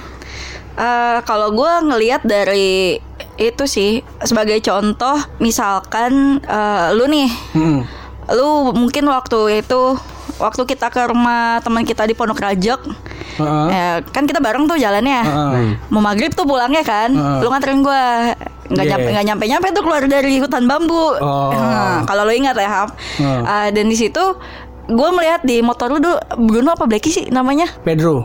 Eh, kalau gue ngelihat dari itu sih sebagai contoh misalkan eh, lu nih Hmm. lu mungkin waktu itu waktu kita ke rumah teman kita di Pondok Rajek Heeh. eh, kan kita bareng tuh jalannya Heeh. mau maghrib tuh pulangnya kan Heeh. lu nganterin gue nggak Yeah. nyampe nggak nyampe nyampe tuh keluar dari hutan bambu Oh. Nah, kalau lu ingat ya Hap Hmm. Eh, dan di situ gue melihat di motor lu dulu Bruno apa Blacky sih namanya Pedro.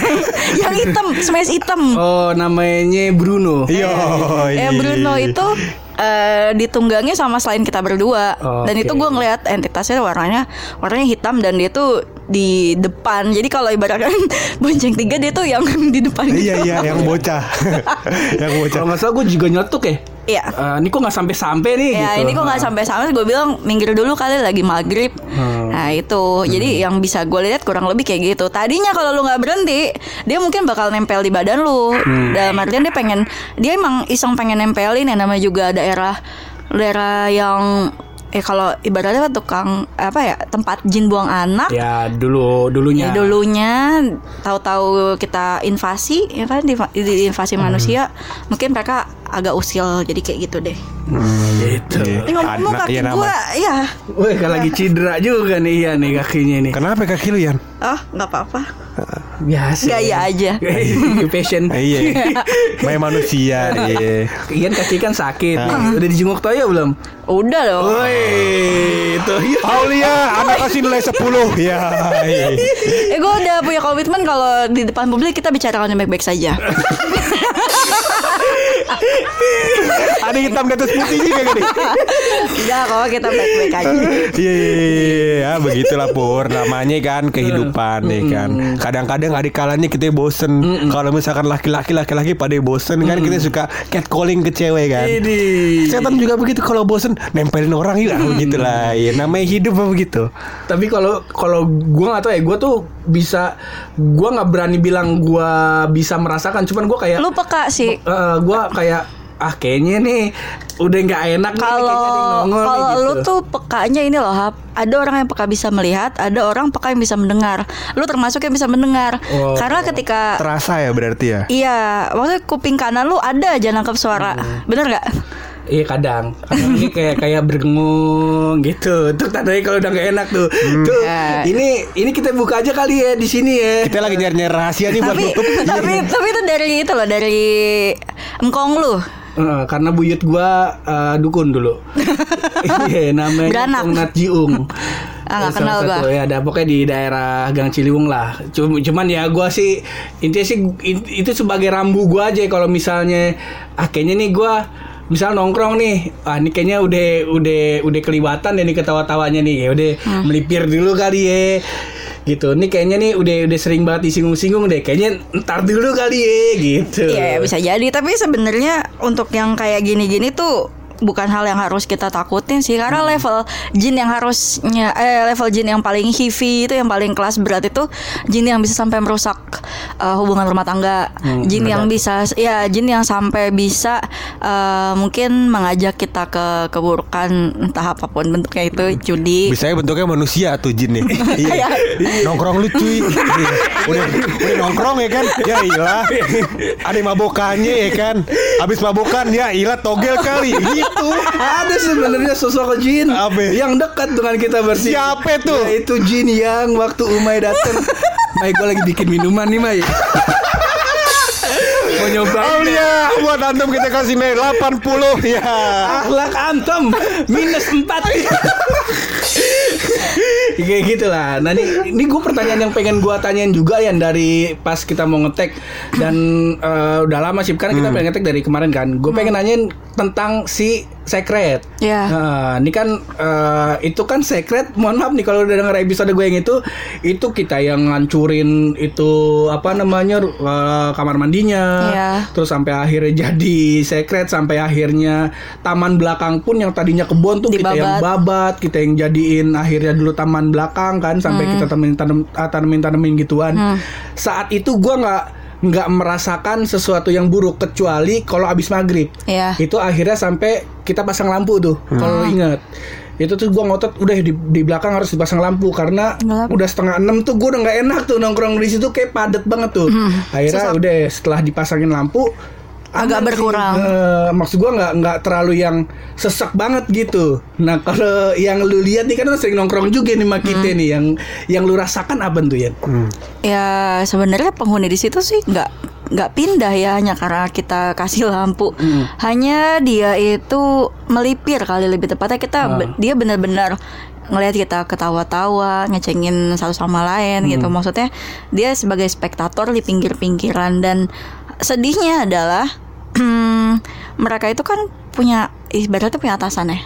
yang hitam smash hitam Oh, namanya Bruno. Iya. Eh Bruno itu eh, ditunggangi sama selain kita berdua dan Oke. itu gue ngeliat entitasnya warnanya warnanya hitam dan dia tuh di depan jadi kalau ibaratkan bonceng tiga dia tuh yang di depan Iya gitu. iya yang bocah. yang bocah. Kalau nggak salah gue juga nyetuk ya. Iya. Eh, ini kok nggak sampai-sampai nih Ya gitu. ini kok nggak sampai sampai gue bilang minggir dulu kali lagi maghrib. Hmm. Nah itu jadi yang bisa gue lihat kurang lebih kayak gitu. Tadinya kalau lu nggak berhenti dia mungkin bakal nempel di badan lu. Hmm. Dalam artian dia pengen dia emang iseng pengen nempelin ya namanya juga daerah daerah yang eh kalau ibaratnya tukang apa ya tempat jin buang anak. Ya dulu dulunya. Ya dulunya tahu-tahu kita invasi ya kan di, di- invasi Hmm. manusia mungkin mereka agak usil jadi kayak gitu deh. Gitu. Iya. Ini ngomong-ngomong Anak, kaki iya, gua ya. Wih, kalau lagi cedera juga nih ya nih kakinya nih. Kenapa kaki lu Yan? Oh, nggak apa-apa. Biasa. Gaya aja. Passion. Ah, Iya. Main manusia. Iya. Ian kaki kan sakit. Ah. Udah dijenguk Toyo belum? Udah dong. Woi, Toyo. Aulia, anak kasih nilai 10 Ya iya. Eh, gue udah punya komitmen kalau di depan publik kita bicarakan yang baik-baik saja. Ada hitam di atas putih juga gini. Enggak kok kita baik-baik aja. Iya iya iya ya, begitulah Pur. Namanya kan kehidupan ya kan. Kadang-kadang adik kalanya kita bosen. Kalau misalkan laki-laki laki-laki pada bosen kan Kita suka catcalling ke cewek kan. Ini. Setan juga begitu. Kalau bosen nempelin orang juga begitu lah ya. Namanya hidup apa begitu? Tapi kalau kalau gua nggak tahu ya, gua tuh bisa gua nggak berani bilang gua bisa merasakan, cuman gua kayak Lu peka sih. eh, gua kayak ah kayaknya nih udah nggak enak nih, Kalau kalau gitu. lu tuh pekanya ini loh, Hap. Ada orang yang peka bisa melihat, ada orang peka yang bisa mendengar. Lu termasuk yang bisa mendengar. Oh. Karena ketika terasa ya berarti ya Iya, maksudnya kuping kanan lu ada aja nangkep suara. Bener nggak? Iya kadang, kadang ini kayak kayak bergengung gitu. Tuh tandanya kalau udah nggak enak tuh. Tuh Ya. ini ini kita buka aja kali ya di sini ya. kita lagi nyari-nyari rahasia nih buat tapi nutup tapi tapi itu dari itu loh dari engkong lu. Eh, karena buyut gua eh, dukun dulu. Iya namanya Beranak. Tung Nat Jiung. Ah, nggak Salah kenal satu, gua. Ya ada pokoknya di daerah Gang Ciliwung lah. Cuma- Cuman ya gua sih intinya sih itu sebagai rambu gua aja kalau misalnya ah kayaknya nih gua misal nongkrong nih, ah ini kayaknya udah udah udah kelibatan deh nih ketawa-tawanya nih, ya udah Hmm. melipir dulu kali ya gitu. Nih kayaknya nih udah udah sering banget disinggung-singgung deh kayaknya ntar dulu kali ya gitu. Iya bisa jadi. Tapi sebenarnya untuk yang kayak gini-gini tuh bukan hal yang harus kita takutin sih karena level jin yang harusnya eh level jin yang paling heavy itu yang paling kelas berat itu jin yang bisa sampai merusak eh, hubungan rumah tangga jin yang bisa ya jin yang sampai bisa eh, mungkin mengajak kita ke keburukan entah apa pun bentuknya itu judi Bisa bentuknya manusia tuh jin nih. Iya. Nongkrong lu cuy. Iya. Udah udah nongkrong ya kan. Ya ilah. Ada mabokannya ya kan. Habis mabokan ya ilah togel kali. Gitu. Ada sebenarnya sosok jin Apa? yang dekat dengan kita bersih. Siapa tuh? Itu jin yang waktu Umay datang. Mai gue lagi bikin minuman nih Mai. Mau nyoba. Aulia buat antum kita kasih nilai 80 ya. Akhlak antum minus 4 Kayak gitu lah Nah ini, ini gue pertanyaan yang pengen gue tanyain juga ya Dari pas kita mau ngetek. Dan eh, udah lama sih Karena kita pengen ngetek dari kemarin kan. Gue pengen nanyain tentang si Secret Ya. Nah, ini kan eh, Itu kan Secret Mohon maaf nih kalau udah denger episode gue yang itu Itu kita yang ngancurin Itu apa namanya eh, Kamar mandinya Iya. Terus sampai akhirnya jadi Secret Sampai akhirnya Taman belakang pun yang tadinya kebun tuh kita yang Dibabat. babat kita yang jadiin akhirnya dulu taman belakang kan sampai Hmm. kita tanemin tanem tanemin tanemin gituan saat itu gua nggak nggak merasakan sesuatu yang buruk kecuali kalau abis maghrib Iya. itu akhirnya sampai kita pasang lampu tuh kalau lu ingat itu tuh gua ngotot udah di, di belakang harus dipasang lampu karena Gelap. udah setengah enam tuh gua udah nggak enak tuh nongkrong di situ kayak padet banget tuh akhirnya Sesak. udah setelah dipasangin lampu Agak aman sih. berkurang. Eh, maksud gua nggak nggak terlalu yang sesak banget gitu. Nah kalau yang lu lihat nih kan lu sering nongkrong juga nih sama kita nih yang yang lu rasakan apa tuh ya? Ya sebenarnya penghuni di situ sih nggak nggak pindah ya hanya karena kita kasih lampu. Hanya dia itu melipir kali lebih tepatnya kita be- dia benar-benar ngelihat kita ketawa-tawa, ngecengin satu sama lain gitu. Maksudnya dia sebagai spektator di pinggir-pinggiran dan sedihnya adalah mereka itu kan punya ibaratnya punya atasan ya.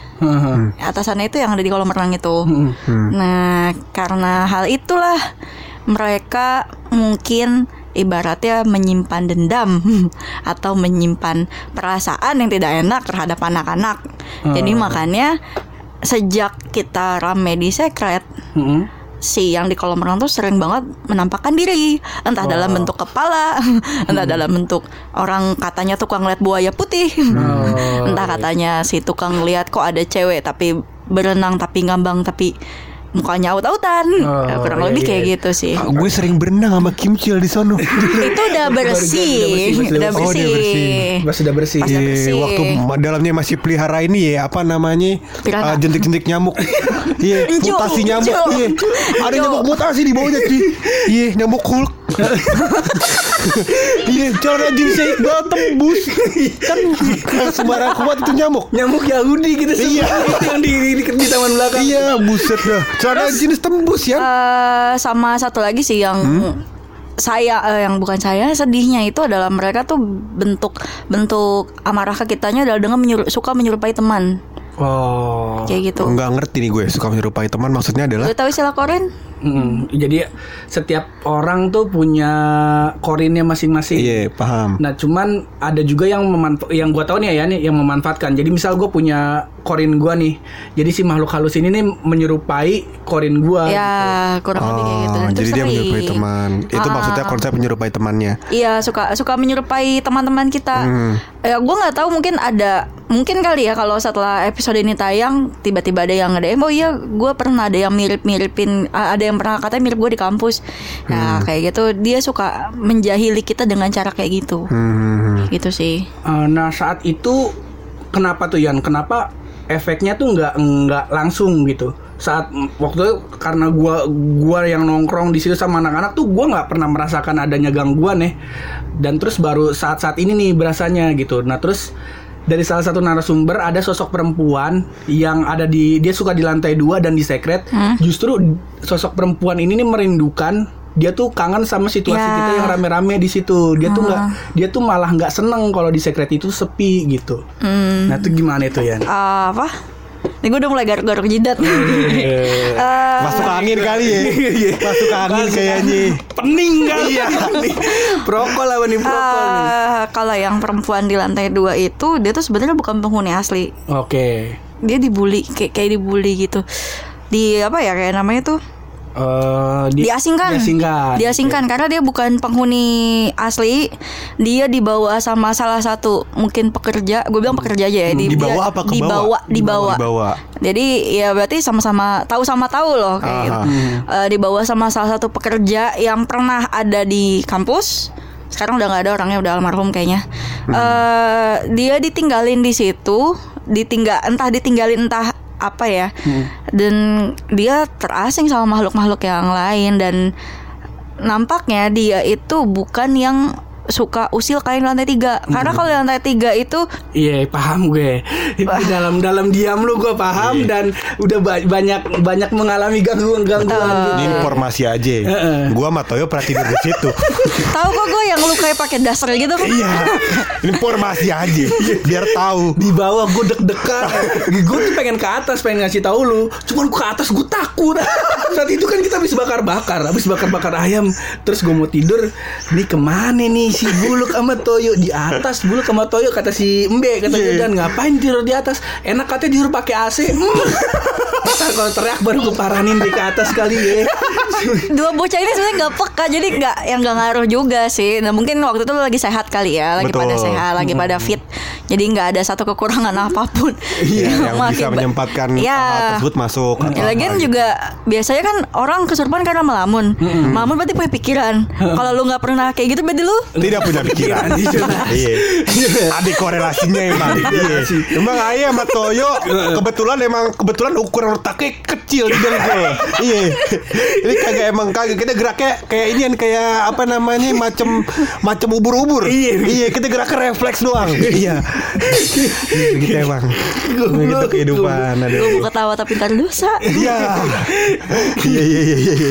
Atasannya itu yang ada di kolam renang itu. Nah, karena hal itulah mereka mungkin ibaratnya menyimpan dendam atau menyimpan perasaan yang tidak enak terhadap anak-anak. Jadi makanya sejak kita rame di secret Hmm. Si yang di kolam renang tuh sering banget menampakkan diri. Entah dalam bentuk kepala entah dalam bentuk orang katanya tukang lihat buaya putih. Entah katanya si tukang lihat kok ada cewek tapi berenang tapi ngambang tapi mukanya aut-autan Oh, Ya, kurang iya, lebih iya. kayak gitu sih Ah, gue sering berenang sama Kimcil di sono. itu udah bersih udah bersih, udah Oh, bersih. Pas sudah bersih. Pas- Sudah Iya, bersih. waktu dalamnya masih pelihara ini ya apa namanya. Ah, jentik-jentik nyamuk. Iya, mutasi nyamuk. Iya, ada nyamuk mutasi di bawahnya cuy. Iya, nyamuk Hulk. Iya, cara jenisnya Iqbal tembus. Kan sembarang kuat itu nyamuk. Nyamuk Yahudi gitu sih. Iya. Yang di, di, di taman belakang. Iya, buset dah. Cara jenis tembus ya. Eh, sama satu lagi sih yang saya eh, yang bukan saya sedihnya itu adalah mereka tuh bentuk bentuk amarah ke kitanya adalah dengan menyeru- suka menyerupai teman Oh. kayak gitu. Enggak ngerti nih gue suka menyerupai teman maksudnya adalah Lu tahu istilah korin? Mm, jadi setiap orang tuh punya korinnya masing-masing. Iya, paham. Nah, cuman ada juga yang memanfa- yang gua tahu nih ya nih yang memanfaatkan. Jadi misal gue punya korin gua nih. Jadi si makhluk halus ini nih menyerupai korin gua. Ya kurang lebih kayak gitu. Dan Oh, itu jadi dia sering. menyerupai teman. Itu Ah. maksudnya konsep menyerupai temannya. Iya suka suka menyerupai teman-teman kita. Hmm. Ya gue nggak tahu mungkin ada mungkin kali ya kalau setelah episode ini tayang tiba-tiba ada yang nge oh iya gue pernah ada yang mirip-miripin ada yang pernah katanya mirip gue di kampus. Hmm. Ya kayak gitu dia suka menjahili kita dengan cara kayak gitu. Hmm. Gitu sih. Eh, nah, saat itu kenapa tuh Yan? Kenapa efeknya tuh nggak nggak langsung gitu? Saat waktu itu karena gua gua yang nongkrong di situ sama anak-anak tuh gua nggak pernah merasakan adanya gangguan ya. Dan terus baru saat-saat ini nih berasanya gitu. Nah, terus dari salah satu narasumber ada sosok perempuan yang ada di dia suka di lantai dua dan di secret justru sosok perempuan ini nih merindukan dia tuh kangen sama situasi Ya. kita yang rame-rame di situ dia tuh nggak dia tuh malah nggak seneng kalau di secret itu sepi gitu Hmm. nah itu gimana itu ya Eh, apa? Ini gue udah mulai garuk-garuk jidat. Eh, Masuk angin kali ya. Masuk angin kayaknya. Pening kali ya. Prokol apa nih prokol nih? eh, kalau yang perempuan di lantai dua itu dia tuh sebenarnya bukan penghuni asli. Oke. Dia dibully kayak kayak dibully gitu. Di apa ya kayak namanya tuh? Eh, di- diasingkan. Diasingkan. Diasingkan karena dia bukan penghuni asli. Dia dibawa sama salah satu mungkin pekerja. Gue bilang pekerja aja ya. Di- Dibawa dia- apa ke Dibawa, bawah? dibawa. Dibawa. Jadi ya berarti sama-sama tahu sama tahu loh kayak gitu. Aha. Eh, dibawa sama salah satu pekerja yang pernah ada di kampus. Sekarang udah nggak ada orangnya udah almarhum kayaknya. Eh, dia ditinggalin di situ, ditinggal entah ditinggalin entah apa ya. Dan dia terasing sama makhluk-makhluk yang lain dan nampaknya dia itu bukan yang suka usil kain lantai tiga karena kalau lantai tiga itu Iya paham gue Di dalam dalam diam lu gue paham dan udah ba- banyak banyak mengalami gangguan gangguan gitu. Ini informasi aja. Gua sama Toyo pernah tidur di situ. tahu kok gue yang lu kayak pakai dasar gitu Iya. Informasi aja. Biar tahu. di bawah gue deg-degan gue tuh pengen ke atas pengen ngasih tahu lu cuman gue ke atas gue takut saat itu kan kita habis bakar-bakar habis bakar-bakar ayam terus gue mau tidur ini ke mana nih si buluk sama toyo di atas buluk sama toyo kata si embe kata dan ngapain tidur di atas enak katanya tidur pakai AC Hmm. Ntar kalau teriak baru gue paranin di ke atas kali ya dua bocah ini sebenarnya nggak peka jadi nggak yang nggak ngaruh juga sih nah mungkin waktu itu lu lagi sehat kali ya lagi Betul. pada sehat lagi pada fit jadi nggak ada satu kekurangan apa pun Iya, yang bisa menyempatkan ya. hal tersebut masuk. atau Ya, lagian apa juga biasanya kan orang kesurupan karena melamun. Melamun berarti punya pikiran. Kalau lu nggak pernah kayak gitu berarti lu tidak punya pikiran. Iya. Ada korelasinya emang. Iya. Emang ayah sama Toyo kebetulan emang kebetulan ukuran otaknya kecil di dengkul. Iya. Ini kagak emang kagak kita geraknya kayak ini kayak apa namanya macem macem ubur-ubur. Iya. Iya, kita geraknya refleks doang. Iya. Gitu emang. Gitu kehidupan ada. lu mau ketawa tapi ntar dosa. Iya. Iya iya iya iya.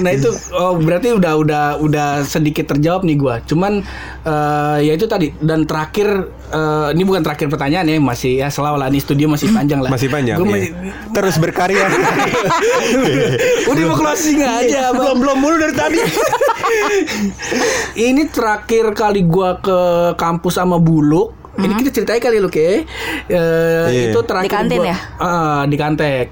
Nah itu oh berarti udah udah udah sedikit terjawab nih gua. Cuman eh, ya itu tadi dan terakhir eh, ini bukan terakhir pertanyaan ya masih ya selalu lah ini studio masih panjang lah. Masih panjang. Gua iya. masih, Terus berkarya. udah mau closing aja Bang. belum belum mulu dari tadi. Ini terakhir kali gua ke kampus sama Buluk. Ini kita ceritain kali lu ke. Eh, Iya. Itu terakhir Di kantin gua, ya? Ah, di kantek.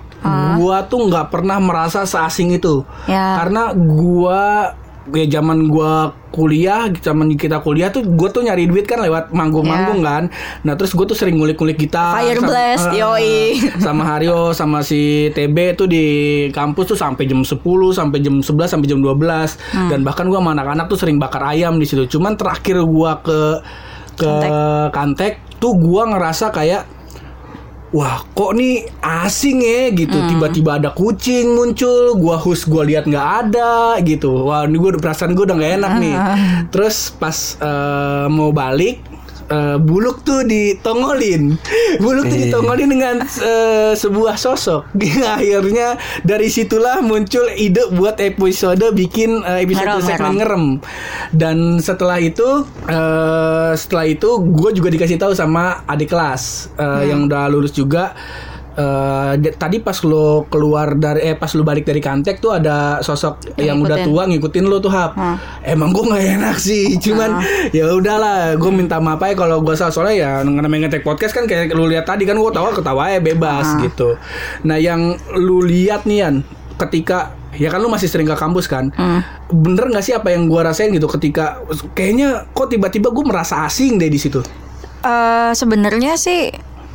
Gua tuh nggak pernah merasa seasing itu. Ya. Karena gua ya zaman gua kuliah, zaman kita kuliah tuh gua tuh nyari duit kan lewat manggung-manggung Ya. kan. Nah, terus gua tuh sering ngulik-ngulik gitar. Fire sama- blast, ah, yoi. sama Haryo sama si TB tuh di kampus tuh sampai jam 10 sampai jam 11 sampai jam 12 Hmm. dan bahkan gua sama anak-anak tuh sering bakar ayam di situ. Cuman terakhir gua ke ke Kantek. Kantek tuh gua ngerasa kayak Wah, kok nih asing ya gitu. Hmm. Tiba-tiba ada kucing muncul, gua hus gua lihat nggak ada gitu. Wah, ini gua perasaan gua udah nggak enak nih. Terus pas eh, mau balik eh, buluk tuh ditongolin. Buluk tuh Iya. ditongolin dengan eh, sebuah sosok. Akhirnya dari situlah muncul ide buat episode bikin eh, episode Ngerem, segmen ngerem. ngerem. Dan setelah itu setelah itu gue juga dikasih tahu sama adik kelas eh, yang udah lulus juga eh, di- tadi pas lo keluar dari eh pas lo balik dari kantek tuh ada sosok yang, Yang udah tua ngikutin lo tuh hap. Hmm. emang gue nggak enak sih cuman ya udahlah gue minta maaf aja kalau gue salah. Soalnya ya namanya ngetek podcast kan kayak lu lihat tadi kan gue tawa ketawa ya bebas gitu. Nah yang lu lihat nih Yan ketika ya kan lu masih sering ke kampus kan bener nggak sih apa yang gue rasain gitu ketika kayaknya kok tiba-tiba gue merasa asing deh di situ? Eh, sebenarnya sih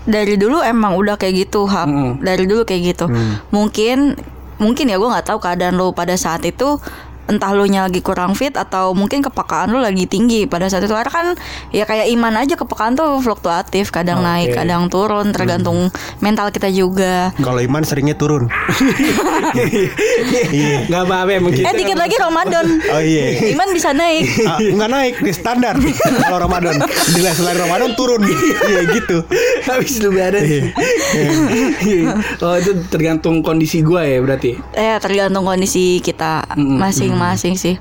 dari dulu emang udah kayak gitu hap. Mm. dari dulu kayak gitu. Mungkin mungkin ya gue nggak tahu keadaan lo pada saat itu entah lo nya lagi kurang fit atau mungkin kepekaan lo lagi tinggi pada saat itu. Karena kan ya kayak iman aja kepekaan tuh fluktuatif kadang Oke. naik kadang turun tergantung mental kita juga. Kalau iman seringnya turun. nggak apa-apa emang eh kita dikit lagi Ramadan. Oh iya. iman bisa naik. Ah, nggak naik di standar. Kalau Ramadan. Nilai selain Ramadan turun. Iya gitu. Habis lebaran oh itu tergantung kondisi gue ya berarti? Eh tergantung kondisi kita masing-masing sih.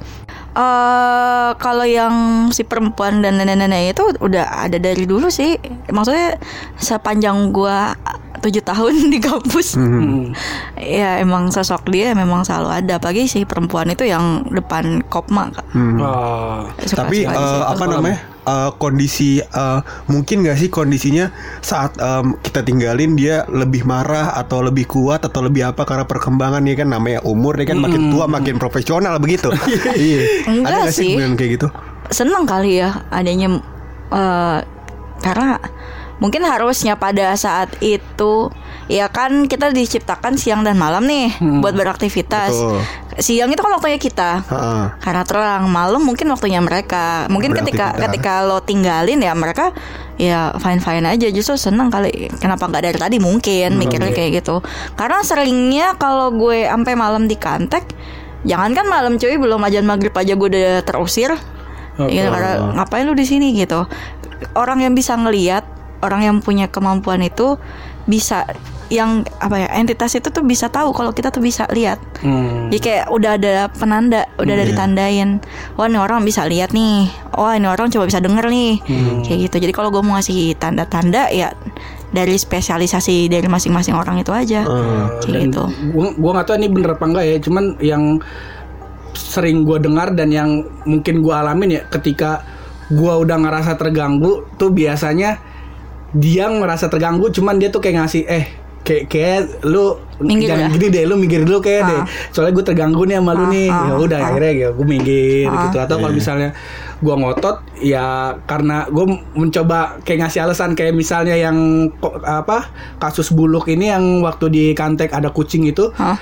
Eh kalau yang si perempuan dan nenek-nenek itu udah ada dari dulu sih. Maksudnya sepanjang gua tujuh tahun di kampus. Hmm. Ya emang sosok dia memang selalu ada. Apalagi si perempuan itu yang depan kopma. Kak. Oh. Suka- Tapi suka sih. apa namanya? Eh, kondisi eh, mungkin gak sih kondisinya saat em, kita tinggalin dia lebih marah atau lebih kuat atau lebih apa karena perkembangan ya kan namanya umur ya kan makin tua makin profesional begitu. iya. Enggak Ada gak sih kemudian kayak gitu? seneng kali ya adanya eh, karena mungkin harusnya pada saat itu ya kan kita diciptakan siang dan malam nih buat beraktivitas. Betul. Siang itu kan waktunya kita. Heeh. Karena terang, malam mungkin waktunya mereka. Mungkin ketika ketika lo tinggalin ya mereka ya fine fine aja. Justru seneng kali. Kenapa nggak dari tadi mungkin mikirnya kayak gitu. Karena seringnya kalau gue sampai malam di kantek, jangan kan malam cuy belum ajan maghrib aja gue udah terusir. Oke. Iya, karena ngapain lu di sini gitu. Orang yang bisa ngelihat, orang yang punya kemampuan itu bisa yang apa ya entitas itu tuh bisa tahu kalau kita tuh bisa lihat. Hmm. Jadi kayak udah ada penanda, udah ada ditandain. Wah ini orang bisa lihat nih. Wah ini orang coba bisa denger nih. Kayak gitu. Jadi kalau gue mau ngasih tanda-tanda ya dari spesialisasi dari masing-masing orang itu aja. Kayak Dan gitu. Gua nggak tahu ini bener apa enggak ya, cuman yang sering gua dengar dan yang mungkin gua alamin ya ketika gua udah ngerasa terganggu tuh biasanya dia ngerasa terganggu cuman dia tuh kayak ngasih eh kayak kayak lu Minggir jangan ya? gini deh lu minggir dulu kayak deh Ah. soalnya gue terganggu nih sama lu Ah, nih ah, ya udah ah. akhirnya ya gue minggir Ah. gitu atau kalau Iya. misalnya gua ngotot ya karena gue mencoba kayak ngasih alasan kayak misalnya yang apa kasus buluk ini yang waktu di kantek ada kucing itu Hah?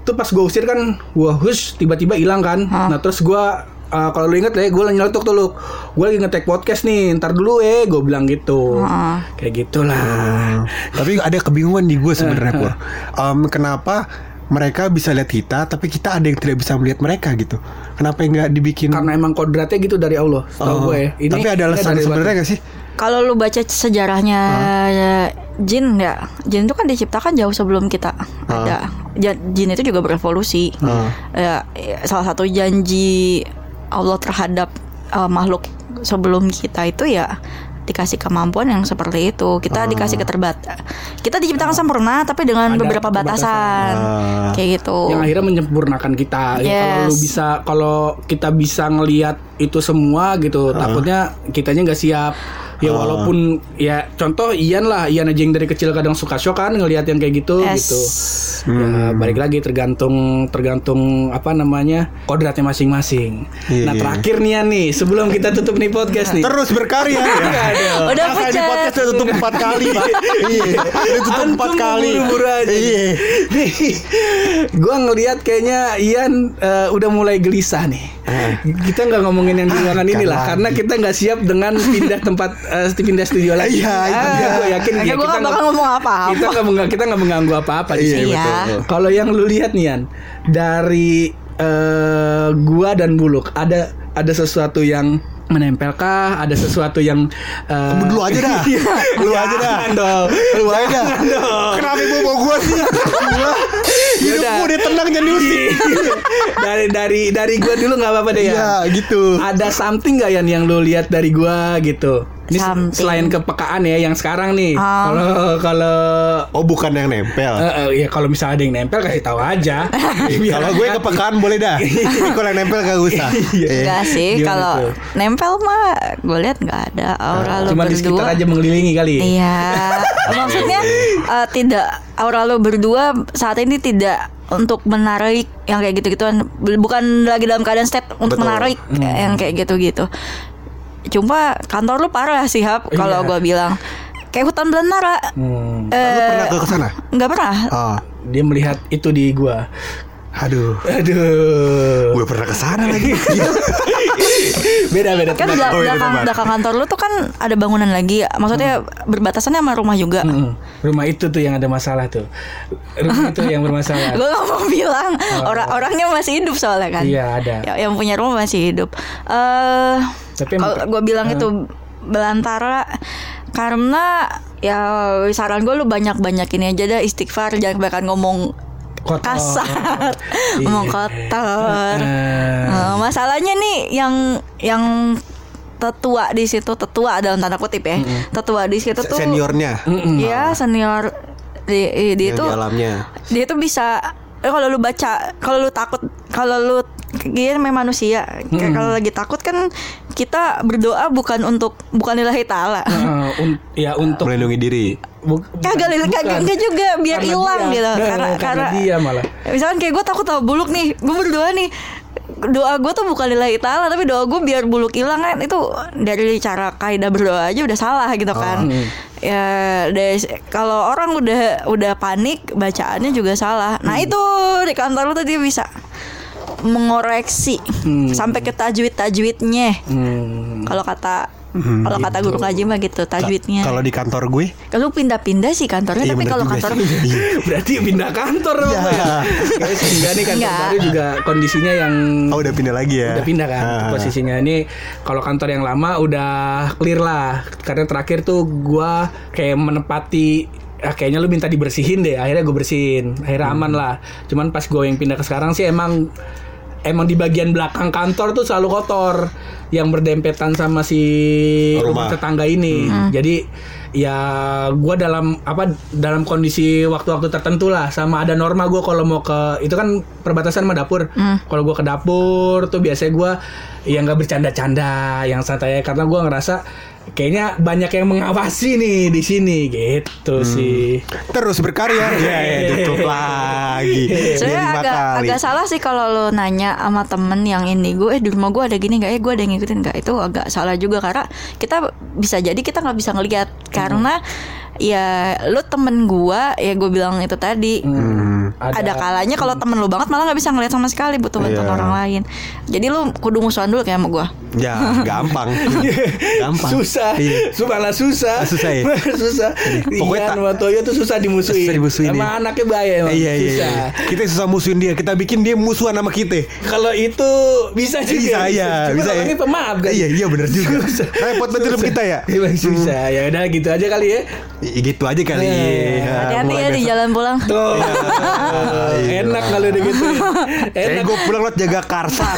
tuh pas gue usir kan gua hush tiba-tiba hilang kan Hah? nah terus gua uh, kalau lu inget ya gue nyeletuk tuh lu. Gue lagi ngetek podcast nih ntar dulu eh gue bilang gitu. Heeh. kayak gitulah. Tapi ada kebingungan di gue sebenarnya Pur. Em, kenapa mereka bisa lihat kita tapi kita ada yang tidak bisa melihat mereka gitu. Kenapa nggak dibikin? Karena emang kodratnya gitu dari Allah Oh, tau gue ya. Ini tapi ada alasan dari sebenarnya gak sih? Kalau lu baca sejarahnya jin ya, jin itu kan diciptakan jauh sebelum kita. Ada. Ja- Jin itu juga berevolusi. Ya, ya, salah satu janji Allah terhadap uh, makhluk sebelum kita itu ya dikasih kemampuan yang seperti itu. Kita dikasih keterbat. Kita diciptakan sempurna tapi dengan Ada beberapa batasan. Ah. Kayak gitu. yang akhirnya menyempurnakan kita Ya, kalau lu Yes. bisa kalau kita bisa ngelihat itu semua gitu takutnya kitanya nggak siap ya walaupun ya contoh Ian lah Ian aja yang dari kecil kadang suka shock kan ngelihat yang kayak gitu Yes. gitu ya balik lagi tergantung tergantung apa namanya kodratnya masing-masing Iya, nah iya. terakhir nih Ian nih sebelum kita tutup nih podcast nih Terus berkarya ya. Udah Masa di podcast udah tutup empat kali Pak. Iya. Udah tutup empat kali. buru-buru aja. Iya. Nih, gua ngelihat kayaknya Ian eh, udah mulai gelisah nih. Kita nggak ngomongin yang di ruangan kan inilah karena kita nggak siap dengan pindah tempat eh, pindah studio lagi. Iya, itu Ah, dia. gua yakin ya, gue kita gak bakal ngomong apa-apa. kita nggak kita nggak mengganggu apa-apa di Iya, sini. Iya. betul. Kalau yang lu lihat nih Ian dari eh, gua dan Buluk ada ada sesuatu yang menempelkah ada sesuatu yang eh, Lu aja dah. Iya. Lu aja dah. Dong. Lu aja dah. Kenapa ibu bawa gua sih? Gua Ya hidup gua udah tenang jangan diusir. dari dari dari gua dulu nggak apa-apa deh ya. Iya, gitu. Ada something gak Yan yang lu lihat dari gua gitu? Ini Something. selain kepekaan ya yang sekarang nih. Um. Kalau kalau Oh, bukan yang nempel. eh, eh, ya kalau misalnya ada yang nempel kasih tahu aja. Kalau gue kepekaan boleh dah. Tapi kalau yang nempel gak usah. Eh. Enggak sih, Gimana kalau tuh? nempel mah gue lihat nggak ada aura lu Cuma di sekitar berdua. aja mengelilingi kali. Iya, maksudnya eh, tidak aura lu berdua saat ini tidak untuk menarik yang kayak gitu-gituan bukan lagi dalam keadaan state untuk Betul. menarik Hmm. yang kayak gitu-gitu. Cuma kantor lu parah sih Hap kalau Iya. gua bilang kayak hutan belantara. Hmm. Lu pernah ke sana? Nggak pernah. Oh, Dia melihat itu di gua. Aduh. Aduh. Gue pernah ke sana lagi. beda beda. Kan Oh, iya, belakang, tempat. belakang kantor lu tuh kan ada bangunan lagi. Maksudnya berbatasannya sama rumah juga. Mm-mm. Rumah itu tuh yang ada masalah tuh. Rumah itu yang bermasalah. Gue gak mau bilang orang orangnya masih hidup soalnya kan. Oh. Iya, ada. Ya- yang punya rumah masih hidup. Eh, Tapi kalau gue bilang itu belantara karena ya saran gue lu banyak banyak ini aja dah istighfar jangan kebanyakan ngomong Kotor. kasar, Iya. ngomong kotor. Eh, masalahnya nih yang yang tetua di situ tetua dalam tanda kutip ya tetua di situ tuh Seniornya. ya senior dia Yang itu di alamnya. dia tuh bisa eh, kalau lu baca kalau lu takut kalau lu dia memang manusia. Kayak kalau lagi takut kan kita berdoa bukan untuk bukan lillahi taala. Eh, un- ya untuk Melindungi diri. bu- kagak bukan. kagak kagak juga biar Karena hilang dia. gitu. Eh, karena karena dia malah. misalkan kayak gue takut sama buluk nih gue berdoa nih. Doa gue tuh bukan lillahi taala tapi doa gue biar buluk hilang kan. Itu dari cara kaidah berdoa aja udah salah gitu kan. ya dari kalau orang udah udah panik bacaannya juga salah. Nah itu di kantor lu tuh dia bisa mengoreksi sampai ke tajwid tajwidnya Hmm. kalau kata kalau kata guru kaji mah gitu tajwidnya Kalau di kantor gue, kalau pindah-pindah sih kantornya Iya, tapi kalau kantor sih. Iya. Berarti pindah kantor Ya. ya. Sehingga nih kantor Enggak. baru juga kondisinya yang oh udah pindah lagi ya. udah pindah kan Ah. posisinya ini kalau kantor yang lama udah clear lah karena terakhir tuh gua kayak menepati ah, kayaknya lu minta dibersihin deh akhirnya gue bersihin akhirnya aman lah cuman pas gue yang pindah ke sekarang sih emang emang di bagian belakang kantor tuh selalu kotor. Yang berdempetan sama si rumah, Rumah. tetangga ini. Jadi ya gua dalam apa dalam kondisi waktu-waktu tertentu lah. Sama ada norma gua kalau mau ke itu kan perbatasan sama dapur. Kalau gua ke dapur tuh biasanya gua ya nggak bercanda-canda yang santai. Karena gua ngerasa kayaknya banyak yang mengawasi nih di sini gitu sih. Terus berkarya. ya, ya, tutup lagi. Saya lima agak kali. agak salah sih kalau lo nanya sama temen yang ini. Gue eh di rumah gue ada gini nggak? Eh gue ada yang ngikutin nggak? Itu agak salah juga karena kita bisa jadi kita nggak bisa ngelihat karena ya lo temen gue ya gue bilang itu tadi Hmm. ada, kalanya kalau temen lo banget malah nggak bisa ngelihat sama sekali butuh bantuan Iya. orang lain jadi lo kudu musuhan dulu kayak sama gue Ya, gampang. gampang. susah Iya. Malah susah Susah ya? susah Pokoknya Ian tak- Watoyo tuh susah dimusuhin Susah dimusuhin, sama iya. anaknya bahaya emang Iya, iya, susah iya. Kita susah musuhin dia. Kita bikin dia musuhan sama kita. kalau itu bisa juga Bisa, iya, Cuma bisa ya. pemaaf kan Iya, iya benar juga. Repot banget hidup kita ya. Emang susah ya udah gitu aja kali ya Gitu aja kali. Iya. Ya, hati-hati ya di jalan pulang tuh Iya. enak kalau udah gitu Kayak enak gue pulang lot jaga karsa.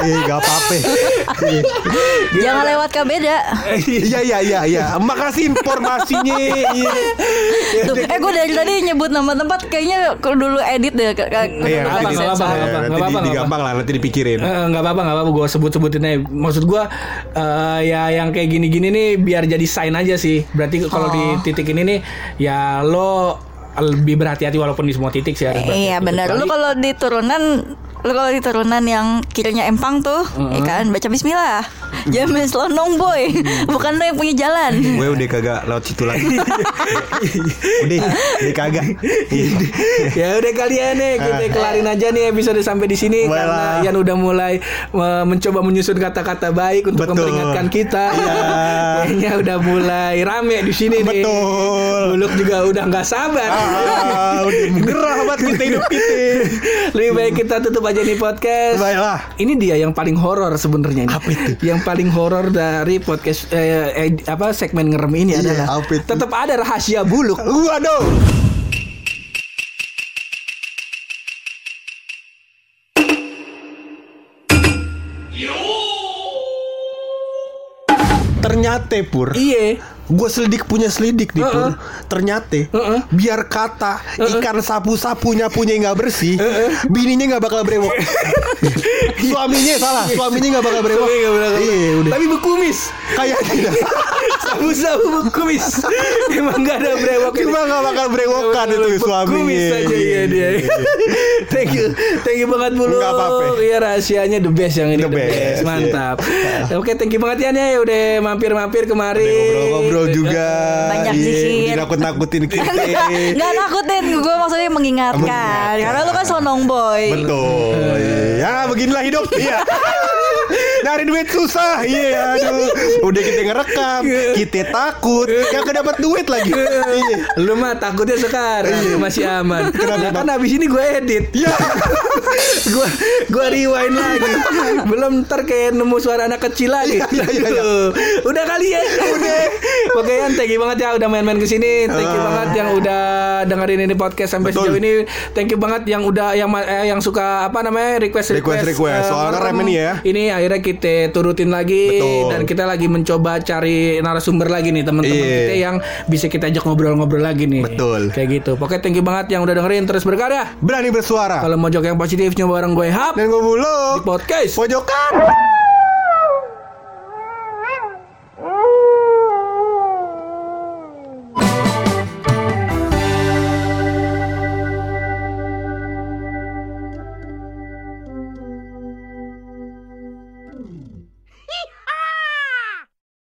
Iya, gak apa-apa. Iya. jangan lewat ke beda Iya, iya, iya, iya. Makasih informasinya. Iya. Tuh, eh gue dari tadi nyebut nama tempat kayaknya kudu dulu edit deh ke, ke, kudu Iya, dulu apa, kasih nggak apa, sensor. nggak apa, nanti di- digampang lah, nanti dipikirin. Eh, nggak apa-apa nggak apa-apa gue sebut-sebutin aja maksud gue eh, ya yang kayak gini-gini nih biar jadi sign aja sih berarti kalau di Oh. Titik ini nih ya lo lebih berhati-hati walaupun di semua titik sih harus Iya benar. Lu kalau di turunan lu kalau di turunan yang kirinya empang tuh, ya kan baca bismillah. Jangan selonong boy. Bukan lu yang punya jalan. Gue udah kagak lewat situ lagi. udah, udah kagak. Ya udah kalian nih kita kelarin aja nih episode sampai di sini karena. Yan udah mulai mencoba menyusun kata-kata baik untuk Betul. memperingatkan kita. Iya. Kayaknya udah mulai rame di sini nih. Betul. Buluk juga udah nggak sabar. Ah, udah gerah banget kita hidup kita. Lebih baik kita tutup aja nih podcast. Baiklah. Ini dia yang paling horor sebenarnya ini. Apa itu? Yang paling horor dari podcast eh, eh, apa segmen ngerem ini Iya, adalah apa itu? tetap ada rahasia buluk. Waduh. Ternyata pur, Iya. Gue selidik punya selidik nih pur. Ternyata Heeh. biar kata ikan sapu-sapunya punya nggak bersih, bininya nggak bakal brewok. suaminya salah, suaminya nggak bakal brewok. Nggak. Iya udah. Tapi berkumis. Kayak tidak. Sabu-sabu berkumis. Emang gak ada brewok. Cuma nggak bakal brewokan itu suaminya. Kumis aja iya dia. thank you, thank you banget bulu. Nggak apa-apa. Iya rahasianya the best yang ini The best, Mantap. Oke, thank you banget ya udah mampir-mampir kemari. Ngobrol-ngobrol juga. Banyak Iya, zikir. Nakut-nakutin kita. Nggak nakutin gue maksudnya mengingatkan. Karena lu kan selonong boy. Betul. Ya beginilah hidup. Iya. Nyari duit susah. Iya, aduh. Udah kita ngerekam, kita takut, yang kedapat duit lagi. Iya. Lu mah takutnya sekarang masih aman. Nah, kan habis ini gue edit. Ya. gua gua rewind lagi. Belum ntar kayak nemu suara anak kecil lagi. Iya, iya, iya. Aduh. Udah kali ya. Udah. Oke kan thank you banget ya udah main-main ke sini. Thank you Ah. banget yang udah dengerin ini podcast sampai Betul. sejauh ini. Thank you banget yang udah yang eh, yang suka apa namanya request Request, request. Soalnya rem ini ya. Ini akhirnya kita turutin lagi Betul. dan kita lagi mencoba cari narasumber lagi nih teman-teman Iya. kita yang bisa kita ajak ngobrol-ngobrol lagi nih. Betul. Kayak gitu. Pokoknya thank you banget yang udah dengerin terus berkarya. Berani bersuara. Kalau mau jok yang positif nyoba bareng gue Hap Dan gue di buluk. podcast. Pojokan.